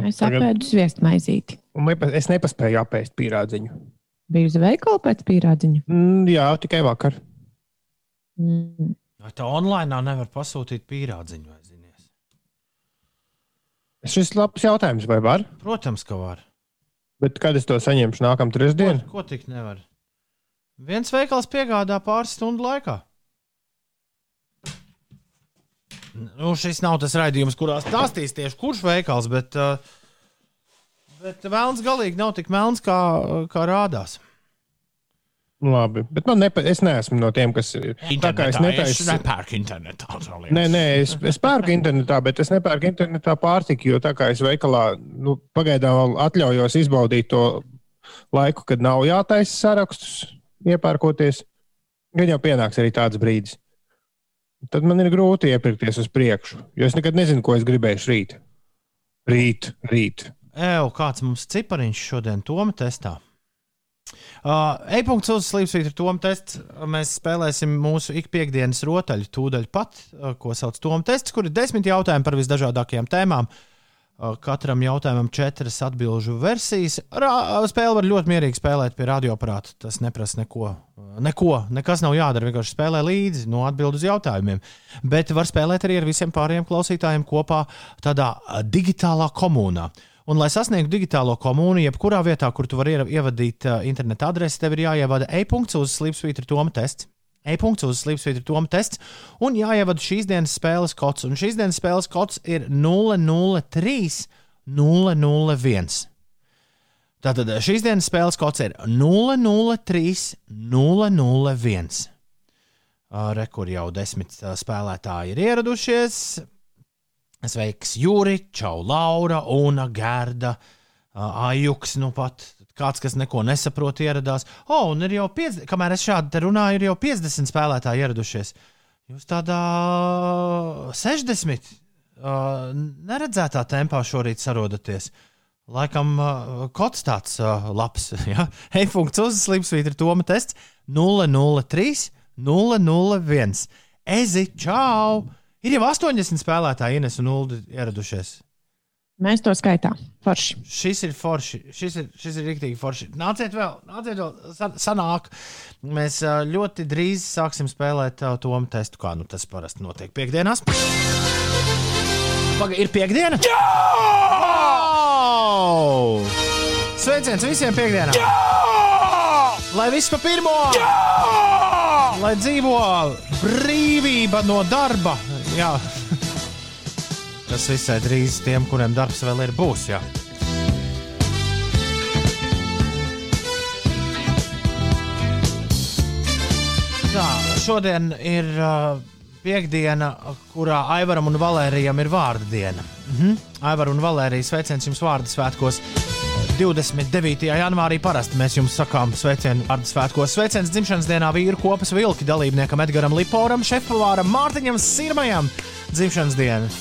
Es apēdu sviestmaizīti. Un nepa- es nepaspēju apēst pīrādziņu. Biju uz veikalu pēc pīrādziņa. Mm, jā, tikai vakar. Mm. Tā online nevar pasūtīt pīrādziņu? Vai zinies? Šis ir labs jautājums, vai var? Protams, ka var. Bet kad es to saņemšu nākamā trešdienā? Ko, ko tik nevar? Viens veikals piegādā pāris stundu laikā. Nu, šis nav tas raidījums, kurā stāstīs tieši kurš veikals, bet, uh, bet vēlams galīgi nav tik melns, kā, kā rādās. Labi, bet man nepa, es neesmu no tiem, kas ir. Tā kā es es netaisu. nepērku internetā. Nē, nē, es, es pērku internetā, bet es nepērku internetā pārtiku, jo tā kā es veikalā nu, pagaidām atļaujos izbaudīt to laiku, kad nav jātaisa sarakstus, iepērkoties. Gan jau pienāks arī tāds brīdis. Tad man ir grūti iepirkties uz priekšu, jo es nekad nezinu, ko es gribēšu rīt. Rīt, rīt. Ew, kāds mums cipariņš šodien Toma testā? Uh, E-punkts uz slīpsvītra Toma tests. Mēs spēlēsim mūsu ikpiektdienas rotaļu tūdaļ pat, uh, ko sauc Toma tests, kur ir desmit jautājumi par visdažādākajām tēmām. Uh, Katram jautājumam četras atbildžu versijas. Rā, spēle var ļoti mierīgi spēlēt pie radioaparāta. Tas neprasa neko. Neko, nekas nav jādara. Vienkārši spēlē līdzi no atbildēm uz jautājumiem. Bet var spēlēt arī ar visiem pārējiem klausītājiem kopā tādā digitālā komunā. Un, lai sasniegtu digitālo komunu, jebkurā vietā, kur tu vari ievadīt interneta adresi, tev ir jāievada e-punkts uz slīpsvītra Toma tests. E-punkts uz slīpsvītra Toma tests un jāievada šīs dienas spēles kods. Un šīs dienas spēles kods ir 003 001. Tātad šīs dienas spēles kods ir 003 001. Uh, Rekur jau desmit spēlētāji ir ieradušies. Sveiks, Juri, Čau, Laura, Una, Gerda, Ajuks, nu pat kāds, kas neko nesaprot, ieradās. O, oh, un ir jau 50, kamēr es šādi runāju, ir jau 50 spēlētāji ieradušies. Jūs tādā 60 uh, neredzētā tempā šorīt sarodaties. Laikam uh, kods tāds uh, labs. Ja? E-punkts uz slīpsvītra Toma tests 003 001. Ezi, čau! Ir jau 80 spēlētāji, Ines un Ulu ieradušies. Mēs to skaitām. Forši. Šis ir forši. Šis ir, šis ir rīktīgi forši. Nāciet vēl, nāciet vēl, san- sanāk. Mēs ļoti drīz sāksim spēlēt tomu testu, kā nu, tas parasti notiek piekdienās. Paga, ir piekdiena? Jā! Oh! Sveiciens visiem piekdienām! Jā! Lai viss pa pirmo! Jā! Lai dzīvo brīvība no darba! Jā! Tas visai drīz tiem, kuriem darbs vēl ir, būs. Jā. Tā, šodien ir uh, piekdiena, kurā Aivaram un Valērijam ir vārdu diena. Mhm. Aivar un Valērija sveiciens jums vārdu svētkos. 29. janvārī parasti mēs jums sakām sveicienu vārdu svētkos. Sveiciens dzimšanas dienā vīru kopas vilki dalībniekam Edgaram Liporam, šefpavāram Mārtiņam Sirmajam dzimšanas dienu.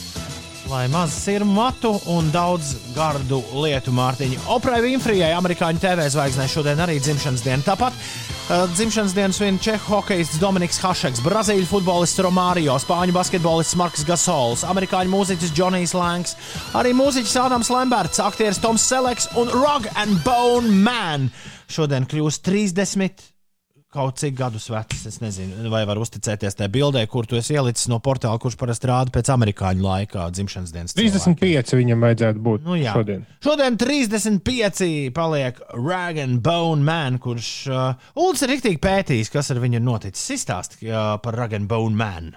Lai maz ir matu un daudz gardu lietu Mārtiņa. Oprai Winfrijai, amerikāņu TV zvaigznē, šodien arī dzimšanas diena. Tāpat uh, dzimšanas dienu svin čehu hokejists Dominiks Hašeks, brazīļu futbolists Romārio, spāņu basketbolists Marks Gasols, amerikāņu mūziķis Džonijs Langs, arī mūziķis Ādams Lemberts, aktieris Toms Seleks un Rug and Bone Man. Šodien kļūst 30 kaut cik gadus vecs. Es nezinu, vai var uzticēties tajā bildē, kur tu esi ielicis no portāla, kurš parasti rāda pēc amerikāņu laika dzimšanas dienas. cilvēkiem. 35 viņam vajadzētu būt Nu, jā. šodien. Šodien 35 paliek Rag and Bone Man, kurš uh, Ulus ir rīktīgi pētījis, kas ar viņu ir noticis. Izstāst uh, par Rag and Bone Man.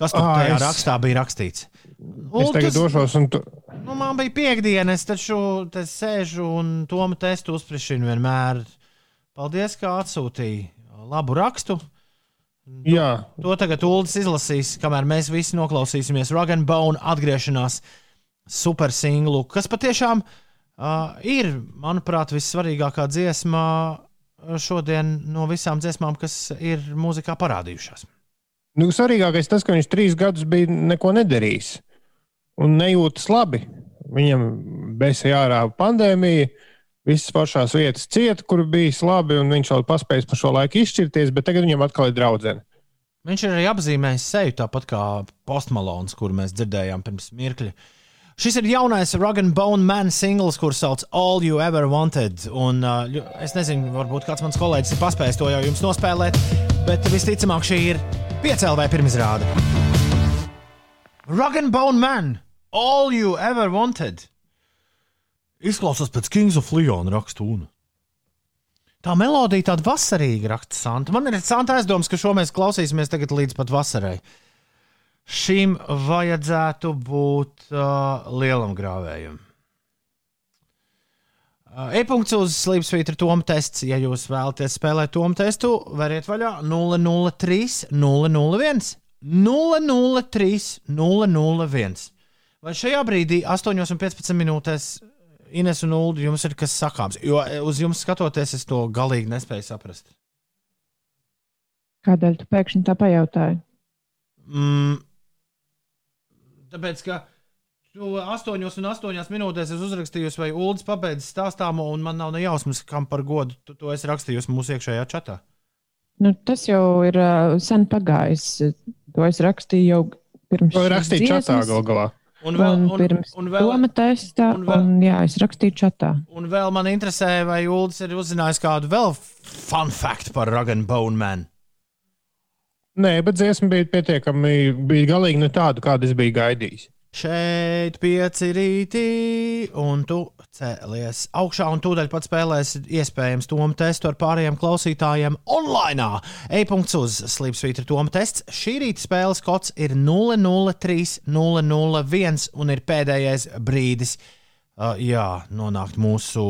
Kas tur Ā, tajā es- rakstā bija rakstīts? Es tagad došos tu... Nu, man bija piekdiena, es taču te sēžu un tomu testu uzsprišinu vienmēr. Paldies, ka atsūtīji labu rakstu. Jā, To tagad Ulas izlasīs, kamēr mēs visi noklausīsimies Rug and Bone atgriešanās super singlu, kas patiešām uh, ir, manuprāt, vissvarīgākā dziesma uh, šodien no visām dziesmām, kas ir mūzikā parādījušās. nu, svarīgākais tas, ka viņš trīs gadus bija neko nedarījis un nejūtas labi. Viņam bija ārā pandēmija, visas pašās vietas cieta, kur bijis labi, un viņš vēl paspējis par šo laiku izšķirties, bet tagad viņam atkal ir draudzene. Viņš ir arī apzīmējis seju tāpat kā Postmalons, kuru mēs dzirdējām pirms mirkļa. Šis ir jaunais Rug and Bone Man singls, kurš sauc All You Ever Wanted. Un, uh, es nezinu, varbūt kāds mans kolēģis ir paspējis to jau jums nospēlēt, bet visticamāk šī ir piecēlē pirmizrāde. Rug and Bone Man, All You Ever Wanted. Izklausās pēc Kings of Leon rakstūna. Tā melodija tāda vasarīga, raksta Santa. Man ir Santa aizdoms, ka šo mēs klausīsimies tagad līdz pat vasarai. Šim vajadzētu būt uh, lielam grāvējam. Uh, E-punkts uz Slipsvītra Toma tests. Ja jūs vēlaties spēlēt Toma testu, variet vaļā 003 001 003 001. Vai šajā brīdī, 8,15 minūtēs, Ines un Ulu, jums ir kas sakāms? Jo eh, uz jums skatoties, es to galīgi nespēju saprast. Kādēļ tu pēkšņi tā pajautāji? Mm, tāpēc, ka tu 8 un 8 minūtēs esi uzrakstījis, vai Ulas pabeidz stāstāmo, un man nav ne jausmas, kam par godu tu to esi rakstījis mūsu iekšējā čatā. Nu, tas jau ir uh, sen pagājis. To es rakstīju jau pirms To rakstīja čatā dziesmas, gal galā. Un Un, vēl, un, un, pirms un un vēl, Toma testa, un vēl- un jā, es rakstīju čatā. un vēl man interesē, vai Ulas ir uzzinājis kādu vēl fun fact par Rug and Bone Man. Nē, bet dziesma bija pietiekami, bija galīgi ne tāda, kādu es biju gaidījis. Šeit pieci rītī, un tu cēlies augšā, un tūdaļ pat spēlēs iespējams Toma testu ar pārējiem klausītājiem online. E-punkts uz Slipsvītra Toma tests. Šī rīta spēles kods ir 003, 001 un ir pēdējais brīdis, uh, jā, nonākt mūsu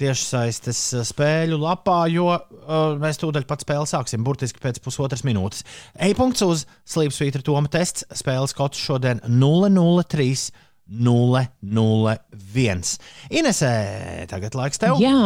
tiešsaistes spēļu lapā, jo uh, mēs tūdaļ pat spēli sāksim burtiski pēc pusotras minūtes. E-punkts uz Slipsvītra Toma tests. Spēles kods šodien 003. 001. Inesē, tagad laiks tev. Jā.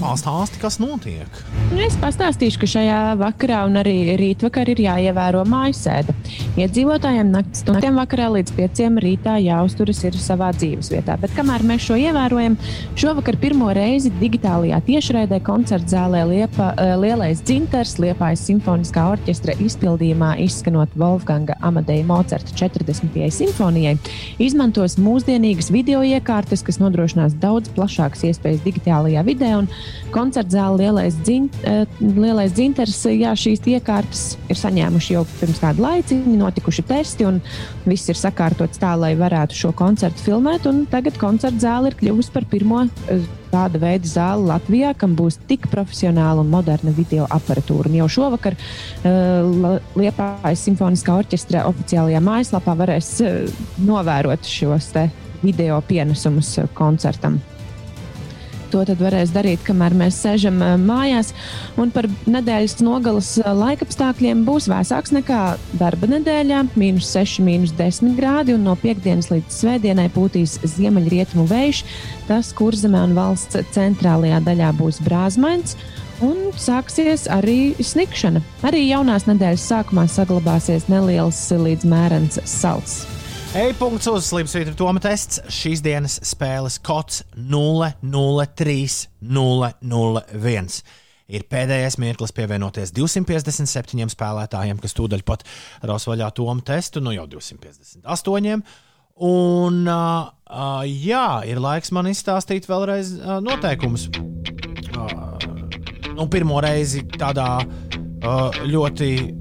Pastāsti, kas notiek. Nu, Es pastāstīšu, ka šajā vakarā un arī rītvakar ir jāievēro mājasēde. Iedzīvotājiem naktas stundām vakarā līdz 5 rītā jāuzturas ir savā dzīvesvietā. Bet kamēr mēs šo ievērojam, šovakar pirmo reizi digitālajā tiešraidē koncerta zālē Liepa, eh, Lielais dzintars Liepājas simfoniskā orķestra izpildījumā izskanot Wolfganga Amadeja Mocarta 40. simfonijai, izmantos mūsdienīgas video iekārtas, kas nodrošinās daudz plašākas iespējas digitālajā vidē. Koncerta zāle lielais, dzin, uh, lielais dzinters, jā, šīs iekārtas ir saņēmuši jau pirms kāda laiciņa, notikuši testi un viss ir sakārtots tā, lai varētu šo koncertu filmēt. Tagad koncerta zāle ir kļuvusi par pirmo uh, tāda veida zāli Latvijā, kam būs tik profesionāla un moderna video aparatūra. Un jau šovakar uh, Liepājas simfoniskā orķestra oficiālajā mājaslapā varēs uh, novērot šos video pienesumus uh, koncertam. To tad varēs darīt, kamēr mēs sēžam mājās. Un par nedēļas nogalas laikapstākļiem būs vēsāks nekā darba nedēļā - minus 6, minus 10 grādi. Un no piekdienas līdz svētdienai pūtīs ziemeļrietumu vējš. Tas kurzemē un valsts centrālajā daļā būs brāzmains. Un sāksies arī snikšana. Arī jaunās nedēļas sākumā saglabāsies neliels līdz mērens salds. E-punkts uz slimsvītra Toma tests. Šīs dienas spēles kods 003-001. Ir pēdējais mirklis pievienoties 257 spēlētājiem, kas tūdaļ pat raus vaļā Toma testu, nu jau 258. Un, uh, uh, jā, ir laiks man izstāstīt vēlreiz uh, noteikumus. Uh, nu, pirmo reizi tādā uh, ļoti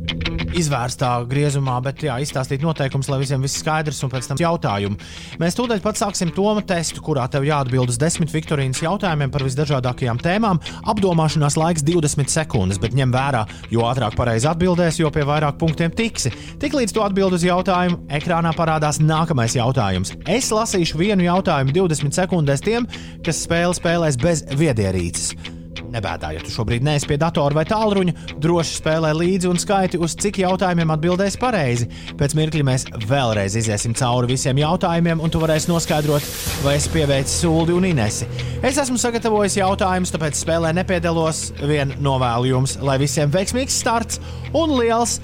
izvērstā griezumā, bet jā, izstāstīt noteikumus, lai visiem viss skaidrs un pēc tam jautājumu. Mēs tūdaļ pat sāksim Toma testu, kurā tev jāatbild uz desmit Viktorīnas jautājumiem par visdažādākajām tēmām. Apdomāšanās laiks 20 sekundes, bet ņem vērā, jo ātrāk pareizi atbildēs, jo pie vairāk punktiem tiksi. Tiklīdz tu atbild uz jautājumu, ekrānā parādās nākamais jautājums. Es lasīšu vienu jautājumu 20 sekundēs tiem, kas spēli spēlēs bez viedierīces. Nebēdā, ja tu šobrīd neesi pie datora vai tālruņa, droši spēlē līdzi un skaiti, uz cik jautājumiem atbildēs pareizi. Pēc mirkļa mēs vēlreiz iziesim cauri visiem jautājumiem, un tu varēsi noskaidrot, vai es pieveicu sūdi un inesi. Es esmu sagatavojis jautājumus, tāpēc spēlē nepiedalos. Vien novēlu jums, lai visiem veiksmīgs starts un liels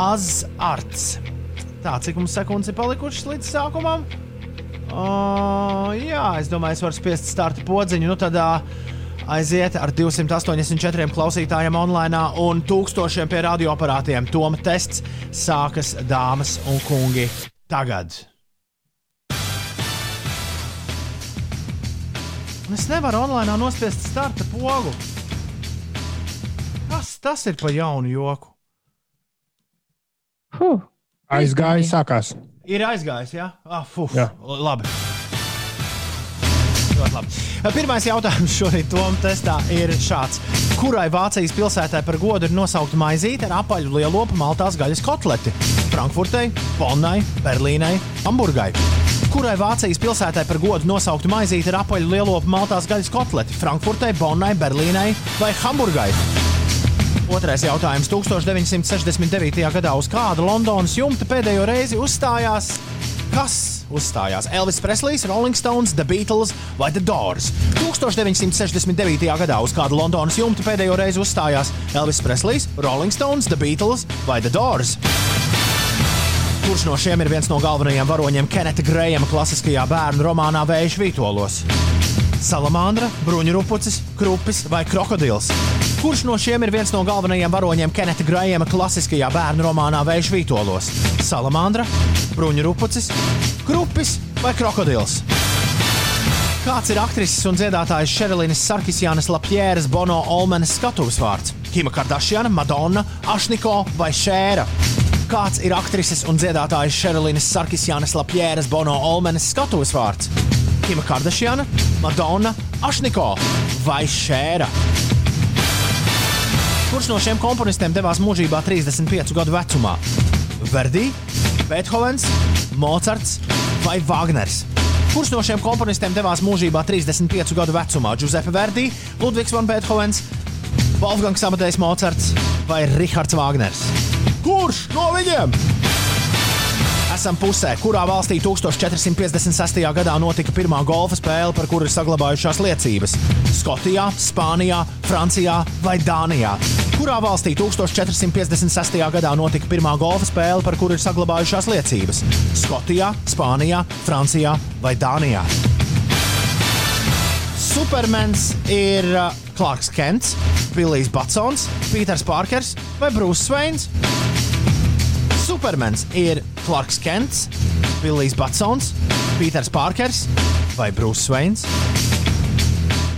azarts. Tā, cik mums sekundes ir palikušas līdz sākumam? Uh, jā, es domāju, es varu spiest starta podziņu. Nu, tad, uh, aiziet ar 284 klausītājiem online un tūkstošiem pie radioaparātiem. Toma tests sākas, dāmas un kungi, tagad. Un es nevaru online nospiest starta pogu. Kas tas ir pa jaunu joku? Huh. Aizgāja, sākās. Ir aizgājis, jā? Ah, fuf, Jā. labi. Ļoti labi. Pirmais jautājums šorīt Tomam testā ir šāds. Kurai Vācijas pilsētai par godu ir nosaukta maizīte ar apaļu lielopu maltās gaļas kotleti? Frankfurtei, Bonnai, Berlīnai, Hamburgai. Kurai Vācijas pilsētai par godu nosaukta maizīte ar apaļu lielopu maltās gaļas kotleti? Frankfurtei, Bonnai, Berlīnai vai Hamburgai? Otrais jautājums. 1969. gadā uz kāda Londonas jumta pēdējo reizi uzstājās? Kas uzstājās? Elvis Preslijs, Rolling Stones, The Beatles vai The Doors? 1969. gadā uz kāda Londonas jumta pēdējo reizi uzstājās Elvis Preslijs, Rolling Stones, The Beatles vai The Doors? Kurš no šiem ir viens no galvenajiem varoņiem Keneta Grējama klasiskajā bērnu romānā Vējš Vītolos? Salamandra, bruņurupucis, krupis vai krokodils? Kurš no šiem ir viens no galvenajiem varoņiem Keneta Grējama klasiskajā bērnu romānā Vējš Vītolos? Salamandra, bruņurupucis, krupis vai krokodils? Kāds ir aktrises un dziedātājas Šerlīnas Sarkisjānas Lapjēras Bono Olmenes skatuves vārds? Kima Kardashiana, Madonna, Ašniko vai Šēra? Kāds ir aktrises un dziedātājas Šerlīnas Sarkisjānas Lapjēras Bono Olmenes skatuves vārds? Kima Kardashiana, Madonna, Ašniko vai Šēra? Kurš no šiem komponistiem devās mūžībā 35 gadu vecumā? Verdi, Beethovens, Mocards vai Wagners? Kurš no šiem komponistiem devās mūžībā 35 gadu vecumā? Giuseppe Verdi, Ludvigs van Beethovens, Wolfgangs Amadejs Mocards vai Rihards Wagners? Kurš no viņiem? Esam pusē, kurā valstī 1456. gadā notika pirmā golfa spēle, par kuru ir saglabājušās liecības. Skotijā, Spānijā, Francijā vai Dānijā. Kurā valstī 1456. gadā notika pirmā golfa spēle, par kuru ir saglabājušās liecības? Skotijā, Spānijā, Francijā vai Dānijā. Supermens ir uh, Clarks Kents, Billijs Batsons, Pīters Parkers vai Brūss Sveins. Supermens ir Clarks Kents, Billijs Batsons, Pīters Pārkers vai Brūss Sveins?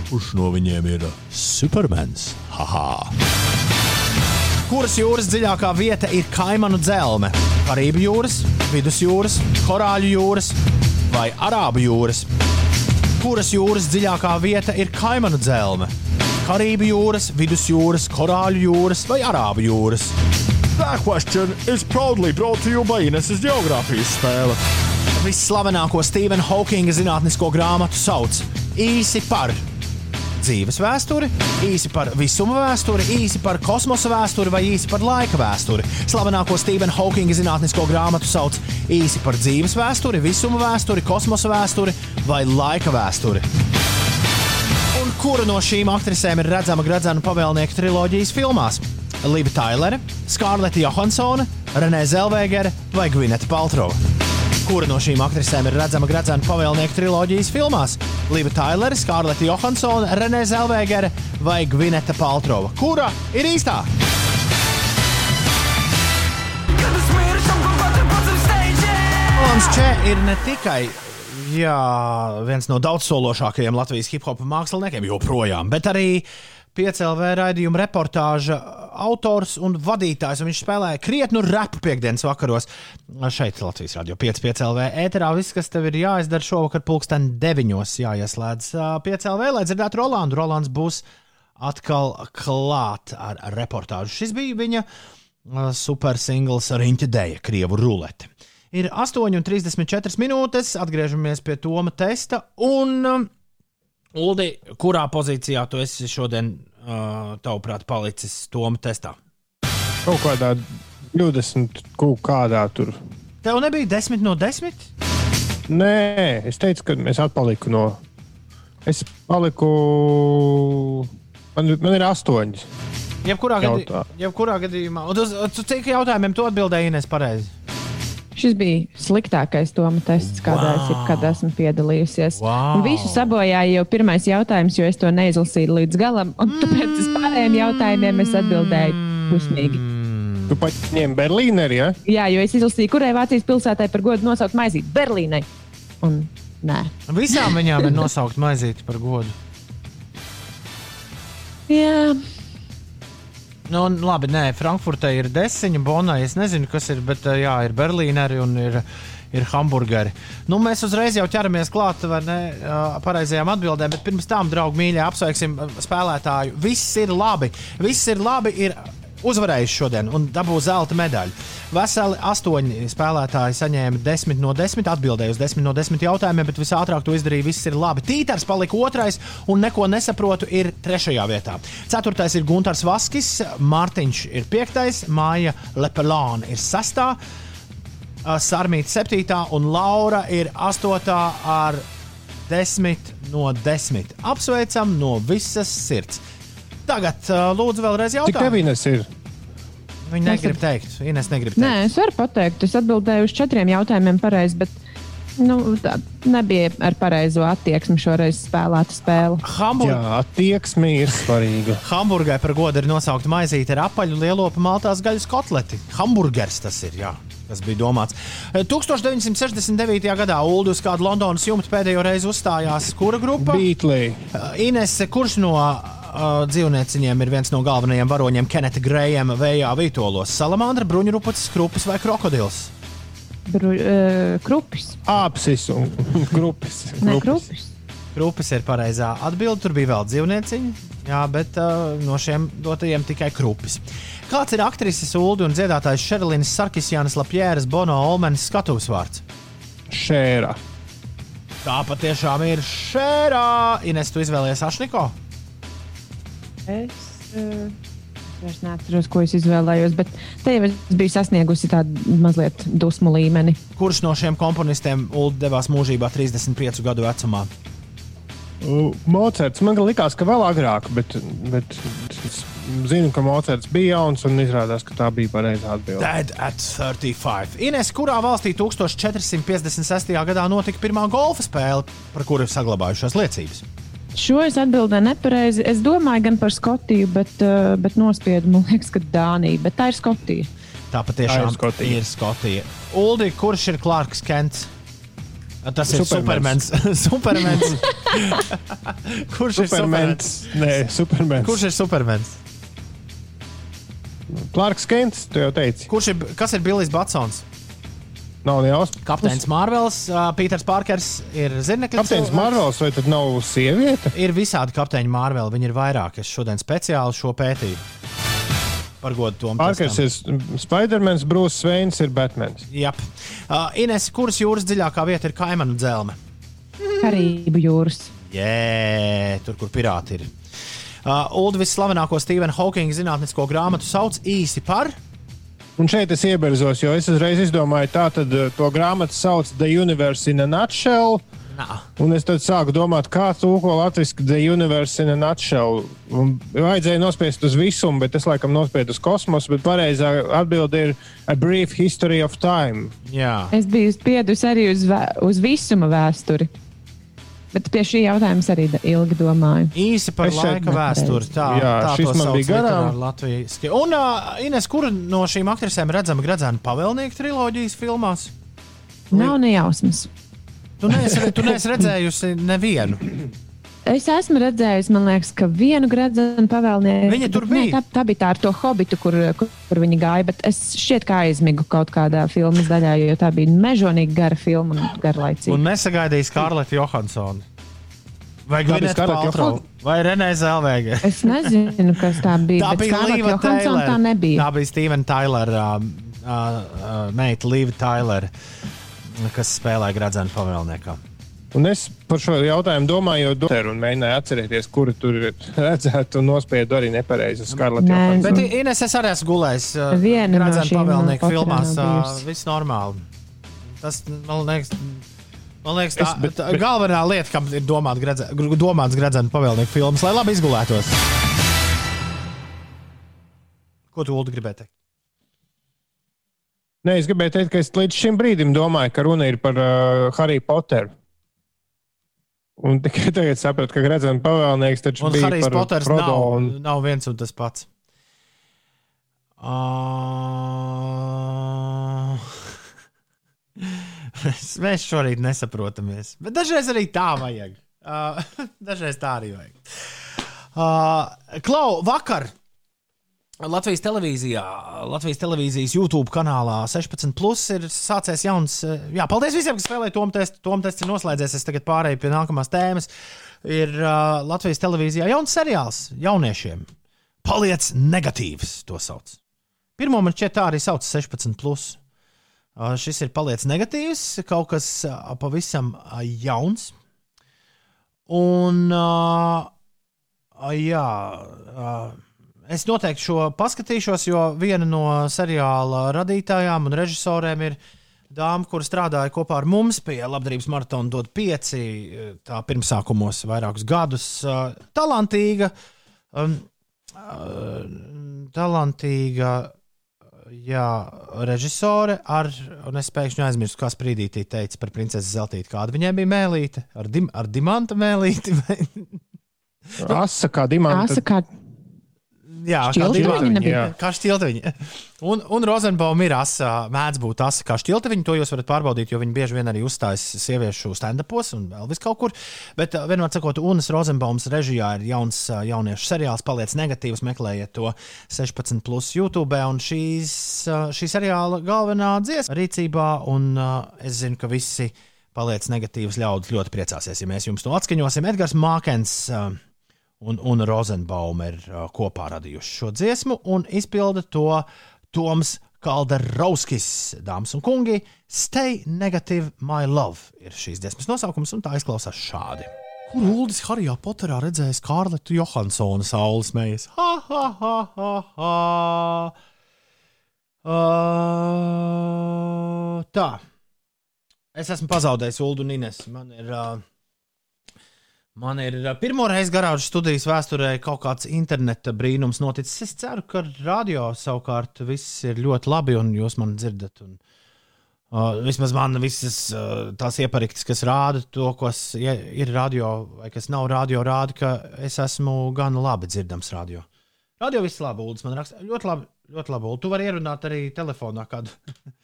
Kurš no viņiem ir Supermans? Haha! Kuras jūras dziļākā vieta ir Kaimanu dzelme? Karību jūras, Vidusjūras, Korāļu jūras vai Arābu jūras? Kuras jūras dziļākā vieta ir Kaimanu dzelme? Karību jūras, Vidusjūras, Korāļu jūras vai Arābu jūras? That question is proudly brought to you by Ineses geogrāfijas spēle. Visslavenāko Stevena Hawkinga zinātnisko grāmatu sauc īsi par dzīves vēsturi, īsi par visuma vēsturi, īsi par kosmosa vēsturi vai īsi par laika vēsturi. Slavenāko Stevena Hawkinga zinātnisko grāmatu sauc īsi par dzīves vēsturi, visuma vēsturi, kosmosa vēsturi vai laika vēsturi. Un kura no šīm aktrisēm ir redzama Gradzena pavēlnieka triloģijas filmās? Lība Tailere, Skārleta Johansone, Renē Zelvēgere vai Gvineta Paltrova? Kura no šīm aktrisēm ir redzama Gradzena pavēlnieka triloģijas filmās? Lība Tailere, Skārleta Johansone, Renē Zelvēgere vai Gvineta Paltrova? Kura ir īstā? Alans Čē ir ne tikai jā, viens no daudzsološākajiem Latvijas hip hop māksliniekiem, joprojām, bet arī piecēlē raidījuma reportāža autors un vadītājs. Un viņš spēlēja krietnu repu piekdienas vakaros šeit, Latvijas radio 5,5 ēterā. Viss, kas tev ir jāizdara šovakar, pulksten 9. jāieslēdz 5,5, lai dzirdētu Rolandu. Rolands būs atkal klāt ar reportāžu. Šis bija viņa super singls Riņķa Deja, Krievu rulete. Ir 8,34 minūtes, atgriežamies pie Toma testa. Un, Uldi, kurā pozīcijā tu esi šodien, tavuprāt, palicis Toma testā? Kaut kādā 20, kaut kādā tur. Tev nebija 10 no 10? Nē, es teicu, ka es atpaliku no. Es paliku. Man, man ir astoņi. Jebkurā, gadī, Jautā. jebkurā gadījumā, un uz, uz cik jautājumiem tu atbildēji, Ines, pareizi? Šis bija sliktākais Toma tests, kādā es jebkad esmu piedalījusies. Wow. Un visu sabojāja jau pirmais jautājums, jo es to neizlasīju līdz galam. Un tāpēc uz pārējiem jautājumiem es atbildēju pusmīgi. Tu pat ņem Berlīneri, ja? Jā, jo es izlasīju, kurai Vācijas pilsētai par godu nosaukt maizīti Berlīnai. Un nē. Visām viņām ir nosaukt maizīti par godu. Jā, Nu, labi, nē, Frankfurtē ir desiņa, Bonai. Es nezinu, kas ir, bet jā, ir berlīneri un ir, ir hamburgeri. Nu, mēs uzreiz jau ķeramies klāt vai ne, pareizajām atbildēm, bet pirms tam, draugi, mīļie, apsveiksim spēlētāju. Viss ir labi. Viss ir labi. Ir Uzvarējis šodien un dabūja zelta medaļu. Veseli astoņi spēlētāji saņēma 10 no 10, atbildēja uz 10 no 10 jautājumiem, bet visātrāk to izdarīja. Viss ir labi. Tītars palika otrais un neko nesaprotu ir trešajā vietā. Ceturtais ir Gunārs Vaskis, Mārtiņš ir piektais, Māja Lepelāna ir sastā. Sarmīta 7. un Laura ir 8. ar 10 no 10. Apsveicam no visas sirds. Tagad uh, lūdzu vēlreiz Cik tev jautājumu. Ines ir? Viņa negrib teikt. Ines negrib teikt. nē, es varu pateikt, es atbildēju uz četriem jautājumiem pareizi, bet nu, tā nebija ar pareizo attieksmi šoreiz spēlēta spēle. Hamburg Jā, attieksme ir svarīga. Hamburgai par godu ir nosaukta maizīte ar apaļu lielopu maltās gaļas kotleti. Hamburgers tas ir. Jā. Tas bija domāts. Eh, 1969. gadā Ulu uz kādu Londonas jumtu pēdējo reizi uzstājās kura grupa? Beatley. Eh, Ines, kurš no uh, dzīvnieciņiem ir viens no galvenajiem varoņiem Keneta Grējama vējā vītolos? Salamandra, bruņurupucis, krupis vai krokodils? Bru, uh, krupis. Apsis un grupis. Nē, krupis. Krupis ir pareizā atbilde. Tur bija vēl dzīvnieciņi, jā, bet uh, no šiem dotajiem tikai krupis. Kāds ir aktrises Ulu un dziedātājs Šerlīnas Sarkisjānas Lapjēras Bono Olmenis skatuves vārds? Šēra. Tā patiešām ir šērā. Ines, tu izvēlējies Ašniko? Es, uh, es vairs neatceros, ko es izvēlējos, bet te jau es biju sasniegusi tādu mazliet dusmu līmeni. Kurš no šiem komponistiem devās mūžībā 35 gadu vecumā? Mocerts man likās, ka vēl agrāk, bet, bet es zinu, ka Mocerts bija jauns un izrādās, ka tā bija pareizā atbilde. Dead at 35. Ines, kurā valstī 1456. gadā notika pirmā golfa spēle, par kuru ir saglabājušās liecības? Šo es atbildēju nepareizi. Es domāju gan par Skotiju, bet, uh, bet nospiedu, man liekas, ka Dānija. Bet tā ir Skotija. Tā patiešām Tā ir Skotija. ir Skotija. Uldi, kurš ir Clarks Kents? Tas ir Supermans. Supermans. Kurš ir Supermans? Supermans. Nē, Supermans. Kurš ir Supermans? Clarks Kents, tu jau teici. Kurš ir, kas ir Billijs Batsons? Nav nejausmas. Kapteinis Marvels, uh, Pīters Parkers ir zirnekļa Kapteinis Marvels, vai tad nav sieviete? Ir visādi kapteiņi Marveli, viņi ir vairāk. Es šodien speciāli šo pētīju. Par godu Tomam. Parkers ir Spidermans, Brūss Sveins ir Batmans. Jā, uh, Ines, kuras jūras dziļākā vieta ir kaimanu dzelme? Karību jūras. Jē, tur, kur pirāti ir. Uh, Ulu visslavenāko Stevena Hawkinga zinātnisko grāmatu sauc īsi par. Un šeit es ieberzos, jo es uzreiz izdomāju, tā tad uh, to grāmatu sauc The Universe in a Nutshell. Nā. Un es tad sāku domāt, kā tūko latviešu The Universe in a Nutshell. Un vajadzēja nospiest uz visumu, bet es laikam nospiedu uz kosmosu. Bet pareizā atbilde ir A Brief History of Time. Jā, Es biju spiedusi arī uz, uz visuma vēsturi. Bet pie šī jautājuma arī ilgi domāju. īsi par Es laika vēsturi. Tā, Jā, tā šis to man sauc bija garām. latviešu. Un uh, Ines, kura no šīm aktrisēm redzama Gradzena pavēlnieka triloģijas filmās? Nav nejausmas. Tu neesi, tu neesi redzējusi nevienu. Es esmu redzējusi, man liekas, ka vienu gradzenu pavēlnieku. Viņa tur nē, bija. Tā, tā bija tā ar to hobitu, kur, kur, viņi gāja. Bet es šķiet, kā aizmigu kaut kādā filmas daļā, jo tā bija mežonīgi gara filma un garlaicīga. Un nesagaidīja Skarleta Johansona. Vai Gvineta? Johansson? Vai Renē Zelvēga? Es nezinu, kas tā bija. Tā bet bija Scarlett Līva Johansson Taylor. Tā nebija. Tā bija Steven Tyler, uh, uh, uh, meita Līva Taylor, kas spēlēja Gradzena pavēlniekā. Un es par šo jautājumu domāju, jo un mēģināju atcerēties, kura tur ir redzēta un nospiedu arī nepareizi. Nē, Bet. Ines, es arī esmu gulējis uh, Viena no pavēlnieka Potterā filmās. Uh, viss normāli. Tas, man liekas, man liekas tā, Es- bet- galvenā lieta, kam ir domāts Gradzena pavēlnieka filmas, lai labi izgulētos. Ko tu, Ulu, gribēji teikt? Nē, es gribēju teikt, ka es līdz šim brīdim domāju, ka runa ir par uh, Harry Potteru. Un tikai tagad sapratu, ka Gradzena pavēlnieks taču Un bija Harijs par Poters Frodo nav, un nav viens un tas pats. Uh... mēs, šorīt nesaprotamies. Bet dažreiz arī tā vajag. Uh, dažreiz tā arī vajag. Uh, Klau, vakar Latvijas televīzijā, Latvijas televīzijas YouTube kanālā 16, plus ir sācies jauns. uh, Jā, paldies visiem, kas spēlēja Tomu testu. Tomu tests ir noslēdzies. Es tagad pārēju pie nākamās tēmas. Ir uh, Latvijas televīzijā jauns seriāls jauniešiem. Paliec negatīvs, to sauc. Pirmo man šķiet tā arī sauc 16. Plus. Uh, šis ir paliec negatīvs, kaut kas uh, pavisam uh, jauns. Un, uh, uh, jā, uh, es noteikti šo paskatīšos, jo viena no seriāla radītājām un režisoriem ir dāma, kur strādāja kopā ar mums pie labdarības maratona, dod pieci, tā pirmsākumos vairākus gadus. Uh, talantīga, um, uh, talantīga jā, režisore ar, un es pēkšņi aizmirsu, kā sprīdītī teica par princesi Zeltīti. Kāda viņai bija mēlīte? Ar, dim, ar dimanta mēlīti? Asa kā dimanta. Asa kā dimanta. Jā. Kā šķiltaviņa. Un, un Rozenbaum ir asa, mēdz būt asa kā šķiltaviņa. To jūs varat pārbaudīt, jo viņi bieži vien arī uzstājas sieviešu stand-upos un vēl vis kaut kur. Bet vienmēr sakot, Unas Rozenbaums režijā ir jauns jauniešu seriāls, paliec negatīvs, meklējiet to 16 plus YouTube. Un šīs, šī seriāla galvenā dziesma rīcībā, un es zinu, ka visi paliec negatīvs ļaudis ļoti priecāsies, ja mēs jums to atskaņosim. Edgars Mākens. Uh, un, un Rozenbaum ir uh, kopā radījuši šo dziesmu, un izpilda to Toms Kalderauskis, dāmas un kungi. Stay negative, my love ir šīs dziesmas nosaukums, un tā izklausās šādi. Kur Ulas Harijā Poterā redzēja Skārletu Johansonu saules mējas? Ha, ha, ha, ha, ha. Uh, tā. Es esmu pazaudējis Ulu un Ines. Man ir. Uh, Man ir uh, pirmo reizi garāžas studijas vēsturē kaut kāds interneta brīnums noticis. Es ceru, ka radio savukārt viss ir ļoti labi un jūs mani dzirdat. Un, uh, vismaz man visas uh, tās iepariktas, kas rāda to, kas ir radio vai kas nav radio, rāda, ka es esmu gan labi dzirdams radio. Radio viss labi, Ulas man raksta. Ļoti labi, ļoti labi. Ulu. Tu vari ierunāt arī telefonā kādu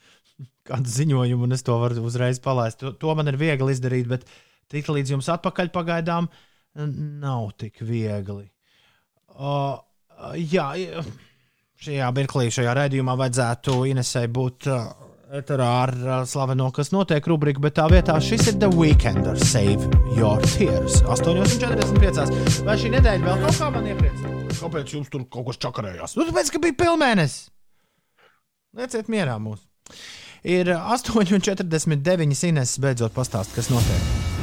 kādu ziņojumu, un es to varu uzreiz palaist. To, to man ir viegli izdarīt, bet tikt līdz jums atpakaļ pagaidām nav tik viegli. Uh, jā, šajā mirklī, šajā raidījumā vajadzētu Inesai būt uh, eterā ar uh, slaveno, kas notiek rubriku, bet tā vietā šis ir The Weekender Save Your Tears. 8,45. Vai šī nedēļa vēl kaut kā man iepriecina? Kāpēc jums tur kaut kas čakarējās? Nu, tāpēc, ka bija pilnmēnesis. Lieciet mierā mūs. Ir 8,49 Ines beidzot pastāst, kas notiek.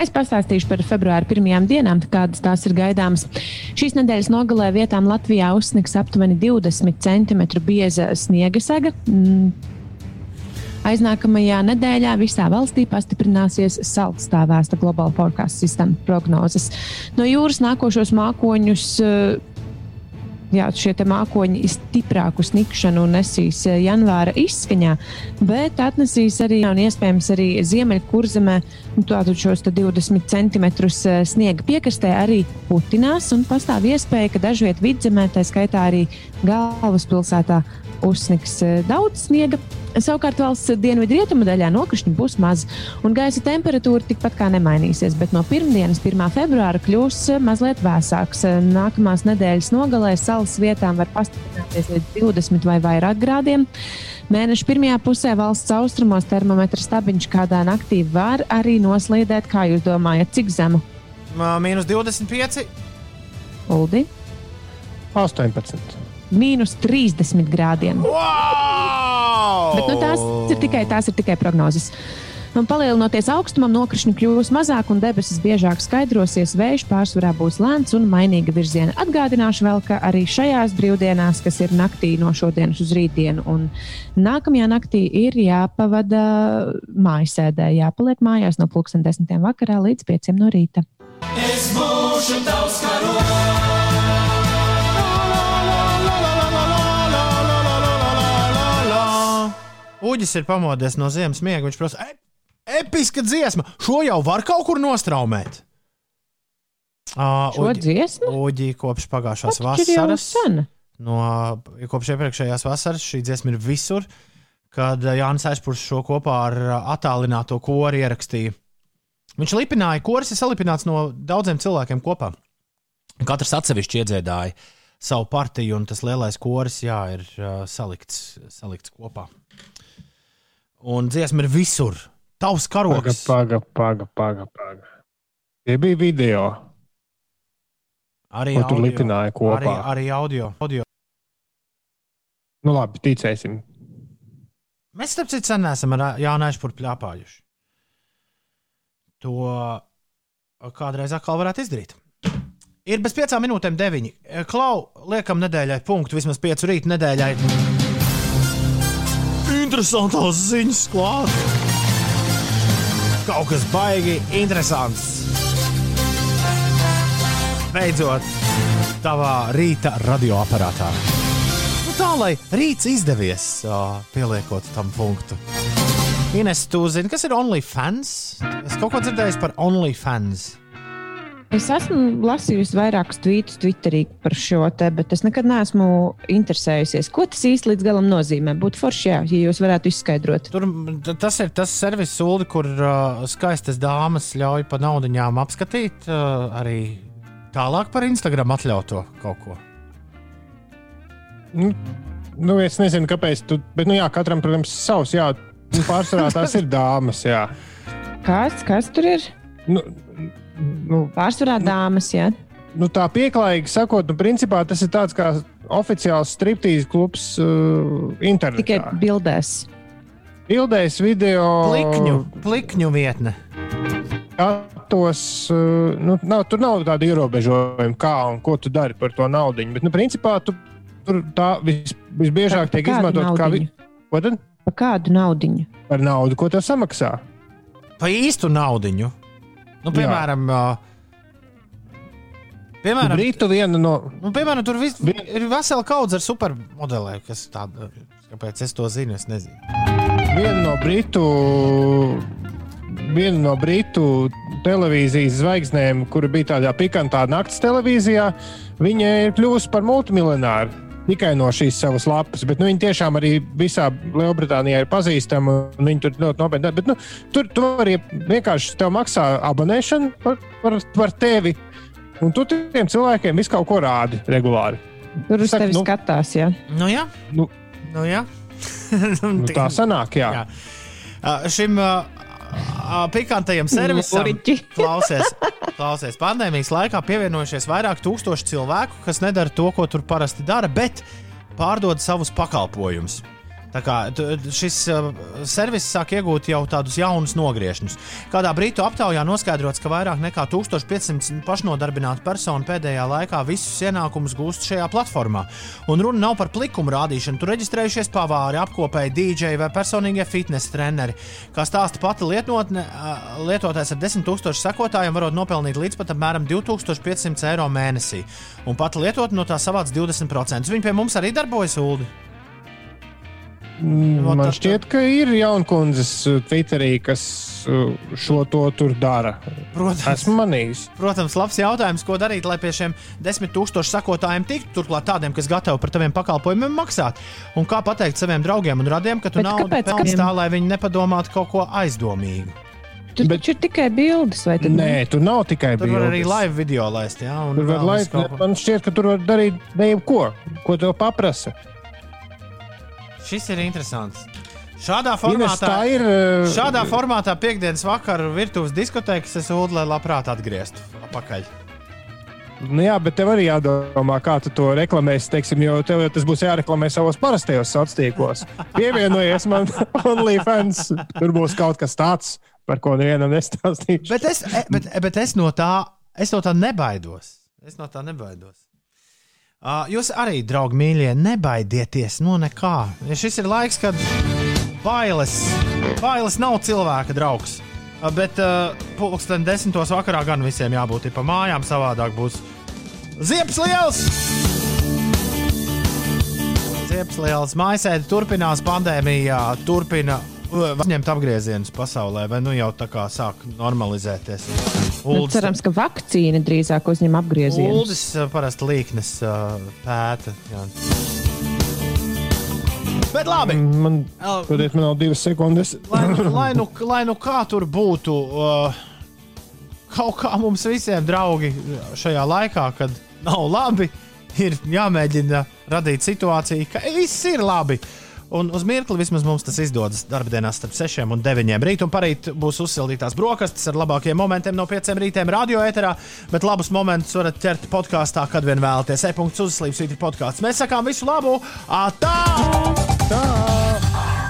Es pastāstīšu par februāra pirmajām dienām, kādas tās ir gaidāmas. Šīs nedēļas nogalē vietām Latvijā uzsnigs aptuveni 20 cm bieza sniega sega. Mm. Aiznākamajā nedēļā visā valstī pastiprināsies saldstāvā vēsta Global Forecast System prognozes. No jūras nākošos mākoņus eh, jā, šie mākoņi stiprāku snikšanu nesīs eh, janvāra izskaņā, bet atnesīs arī un iespējams arī ziemeļkurzemē nu, tātad šos te 20 cm sniega piekrastē arī putinās un pastāv iespēja, ka dažviet vidzemē, tā skaitā arī galvaspilsētā, uzsniks eh, daudz sniega. Savukārt valsts dienvidu rietumu daļā nokrišņi būs maz, un gaisa temperatūra tikpat kā nemainīsies, bet no pirmdienas, 1. februāra, kļūs eh, mazliet vēsāks. Nākamās nedēļas nogalē salas vietām var pastiprināties līdz 20 vai vairāk grādiem. Mēneša pirmajā pusē valsts austrumos termometra stabiņš kādā naktī var arī noslīdēt, kā jūs domājat, cik zemu? Mīnus 25. Uldi? 18. Mīnus 30 grādiem. Wow! Bet nu, tās, ir tikai, tās ir tikai prognozes. Un palielinoties augstumam, nokrišņi kļūs mazāk un debesis biežāk skaidrosies. Vējš pārsvarā būs lēns un mainīga virziena. Atgādināšu vēl, ka arī šajās brīvdienās, kas ir naktī no šodienas uz rītdienu, un nākamajā naktī ir jāpavada mājasēdē, jāpaliek mājās no pulksten desmitiem vakarā līdz pieciem no rīta. Es būšu tavs karogs. Uģis ir pamodies no ziemas miega. Viņš prasa, e episka dziesma, šo jau var kaut kur nostraumēt. Uh, Šo dziesmu? Uģi kopš pagājušās jau vasaras. No, kopš iepriekšējās vasaras šī dziesma ir visur, kad Jānis Aizpūrs šo kopā ar attālināto kori ierakstīja. Viņš lipināja, koris ir salipināts no daudziem cilvēkiem kopā. Katrs atsevišķi iedziedāja savu partiju, un tas lielais koris jā, ir uh, salikts, salikts kopā. Un dziesma ir visur. Tavs Paga, karogs. paga, paga, paga, paga. Tie bija video. Arī tur lipināja kopā? Arī, arī audio. audio. Nu, labi, ticēsim. Mēs, starp citu, sen esam ar Jānu Aizpūru pļāpājuši. To kādreiz atkal varētu izdarīt. Ir bez piecām minūtēm deviņi. Klau, liekam, nedēļai punktu, vismaz piecu rītu nedēļai. Interesantās ziņas klāt. Kaut kas baigi interesants. Beidzot, tavā rīta radioaparātā. Nu, tā lai rīts izdevies, ā, pieliekot tam punktu. Ines, tu zini, kas ir OnlyFans? Es kaut ko dzirdēju par OnlyFans. Es esmu lasījusi vairākus tvītus Twitterī par šo te, bet es nekad neesmu interesējusies, ko tas īsti līdz galam nozīmē. Būtu forši, jā, ja jūs varētu izskaidrot. Tur tas ir tas servis, sūdi, kur uh, skaistas dāmas ļauj pa naudiņām apskatīt uh, arī tālāk par Instagram atļauto kaut ko. Nu, nu, es nezinu, kāpēc. Tu, bet, nu, jā, katram, protams, savs. Jā, Nu, pārsvarā tās ir dāmas. Jā. Kas, kas tur ir? Nu, nu, Pārsvarā dāmas, jā. nu, tā pieklājīgi sakot, nu, principā tas ir tāds kā oficiāls striptīzes klubs uh, internetā. Tikai bildēs. Bildēs, video, Plikņu, plikņu vietne. Tos, uh, nu, nav, tur nav tāda ierobežojuma, kā un ko tu dari par to naudu. Bet, nu, principā, tu, tur tā vis, visbiežāk Par tiek izmantot kā vi-? Ko tad? Par kādu naudiņu? Par naudu, ko tev samaksā. Pa īstu naudiņu. Nu, piemēram, uh, piemēram, Brītu viena no. nu, piemēram tur vis, ir vesela kaudze ar supermodelēm, kas tāda. Kāpēc es to zinu? Es nezinu. Viena no Britu, viena no Britu televīzijas zvaigznēm, kura bija tādā pikantā naktas televīzijā, viņa ir kļuvusi par multimiljonāru. Tikai no šīs savas lapas, bet nu, viņi tiešām arī visā Lielbritānijā ir pazīstami. un Viņi tur ļoti nopietni. Bet, nu, tur tu arī vienkārši tev maksā abonēšanu par, par, par tevi. Un tu tiem cilvēkiem visu kaut ko rādi regulāri. Tur uz Saka, tevi nu- skatās, jā. Nu, jā, Nu, nu, jā. nu, tā sanāk, jā. Jā. Uh, šim uh, pikantajam servisam Uriķi. klausies, klausies. Pandēmijas laikā pievienojušies vairāk tūkstoši cilvēku, kas nedara to, ko tur parasti dara, bet pārdod savus pakalpojumus. Kā šis uh, servis sāk iegūt jau tādus jaunus nogriežņus. Kādā brītu aptaujā noskaidrots, ka vairāk nekā 1500 pašnodarbinātu personu pēdējā laikā visus ienākumus gūst šajā platformā. Un runa nav par plikumu rādīšanu. Tur reģistrējušies pavāri, apkopēji, DJ vai personīgie fitnesa treneri. Kā stāsta pati lietotne, uh, lietotājs ar 10 000 sekotājiem varot nopelnīt līdz pat apmēram 2500 eiro mēnesī. Un pat lietotne no tā savāc 20%. Viņi pie mums arī darbojas, Ulu. Mm, Man šķiet, ka ir jaunkundzes uh, Twitterī, kas uh, šo to tur dara. Protams. Esmu manījis. Protams, labs jautājums, ko darīt, lai pie šiem desmit tūkstošu sekotājiem tiktu. Turklāt tādiem, kas gatavi par taviem pakalpojumiem maksāt. Un kā pateikt saviem draugiem un radiem, ka tu Bet naudu viņiem- tā, lai viņi nepadomātu kaut ko aizdomīgu. Tur Bet- ir tikai bildes, vai ne? Nē, tur nav tikai Tur var arī bildes. live video laist. Jā, un Tur var laist, man šķiet, ka tur var darīt ne jebko, ko tev paprasa. Šis ir interesants. Šādā Ines, formātā, tā ir. uh, šādā formātā piekdienas vakarā virtuves diskotēkas es lai labprāt atgrieztu atpakaļ. Nu jā, bet tev arī jādomā, kā tu to reklamēsi. Teiksim, jo tev tas būs jāreklamē savos parastajos sociālos tīklos. Pievienojies man OnlyFans. Tur būs kaut kas tāds, par ko nevienam nestāstīšu. Bet es, e- bet, bet es, no tā, es no tā nebaidos. Es no tā nebaidos. Uh, jūs arī, draugi, mīļie, nebaidieties no nekā. Ja šis ir laiks, kad bailes, bailes nav cilvēka draugs. Uh, bet uh, pulksten desmitos vakarā gan visiem jābūt pa mājām, savādāk būs ziepes liels! Ziepes liels maisēde turpinās pandēmijā, turpina uh, ņemt apgriezienus pasaulē, vai nu jau tā kā sāk normalizēties. Nu, Uldis- cerams, ka vakcīna drīzāk uzņem apgriezienus. Uldis uh, parasti līknes uh, pēta. Jā. Bet labi, Man, uh, Todiet, man nav divas sekundes. lai, lai, nu, lai nu kā tur būtu, uh, kaut kā mums visiem draugi šajā laikā, kad nav labi, ir jāmēģina radīt situāciju, ka viss ir labi. Un uz mirkli vismaz mums tas izdodas darbdienās starp 6 un 9 rīt. Un parīt būs uzsildītās brokastis ar labākiem momentiem no 5 rītiem radio eterā, bet labus momentus varat ķert podkāstā, kad vien vēlaties. E-punkts uzslīps, ir podkāsts. Mēs sakām visu labu! Atā! Tā!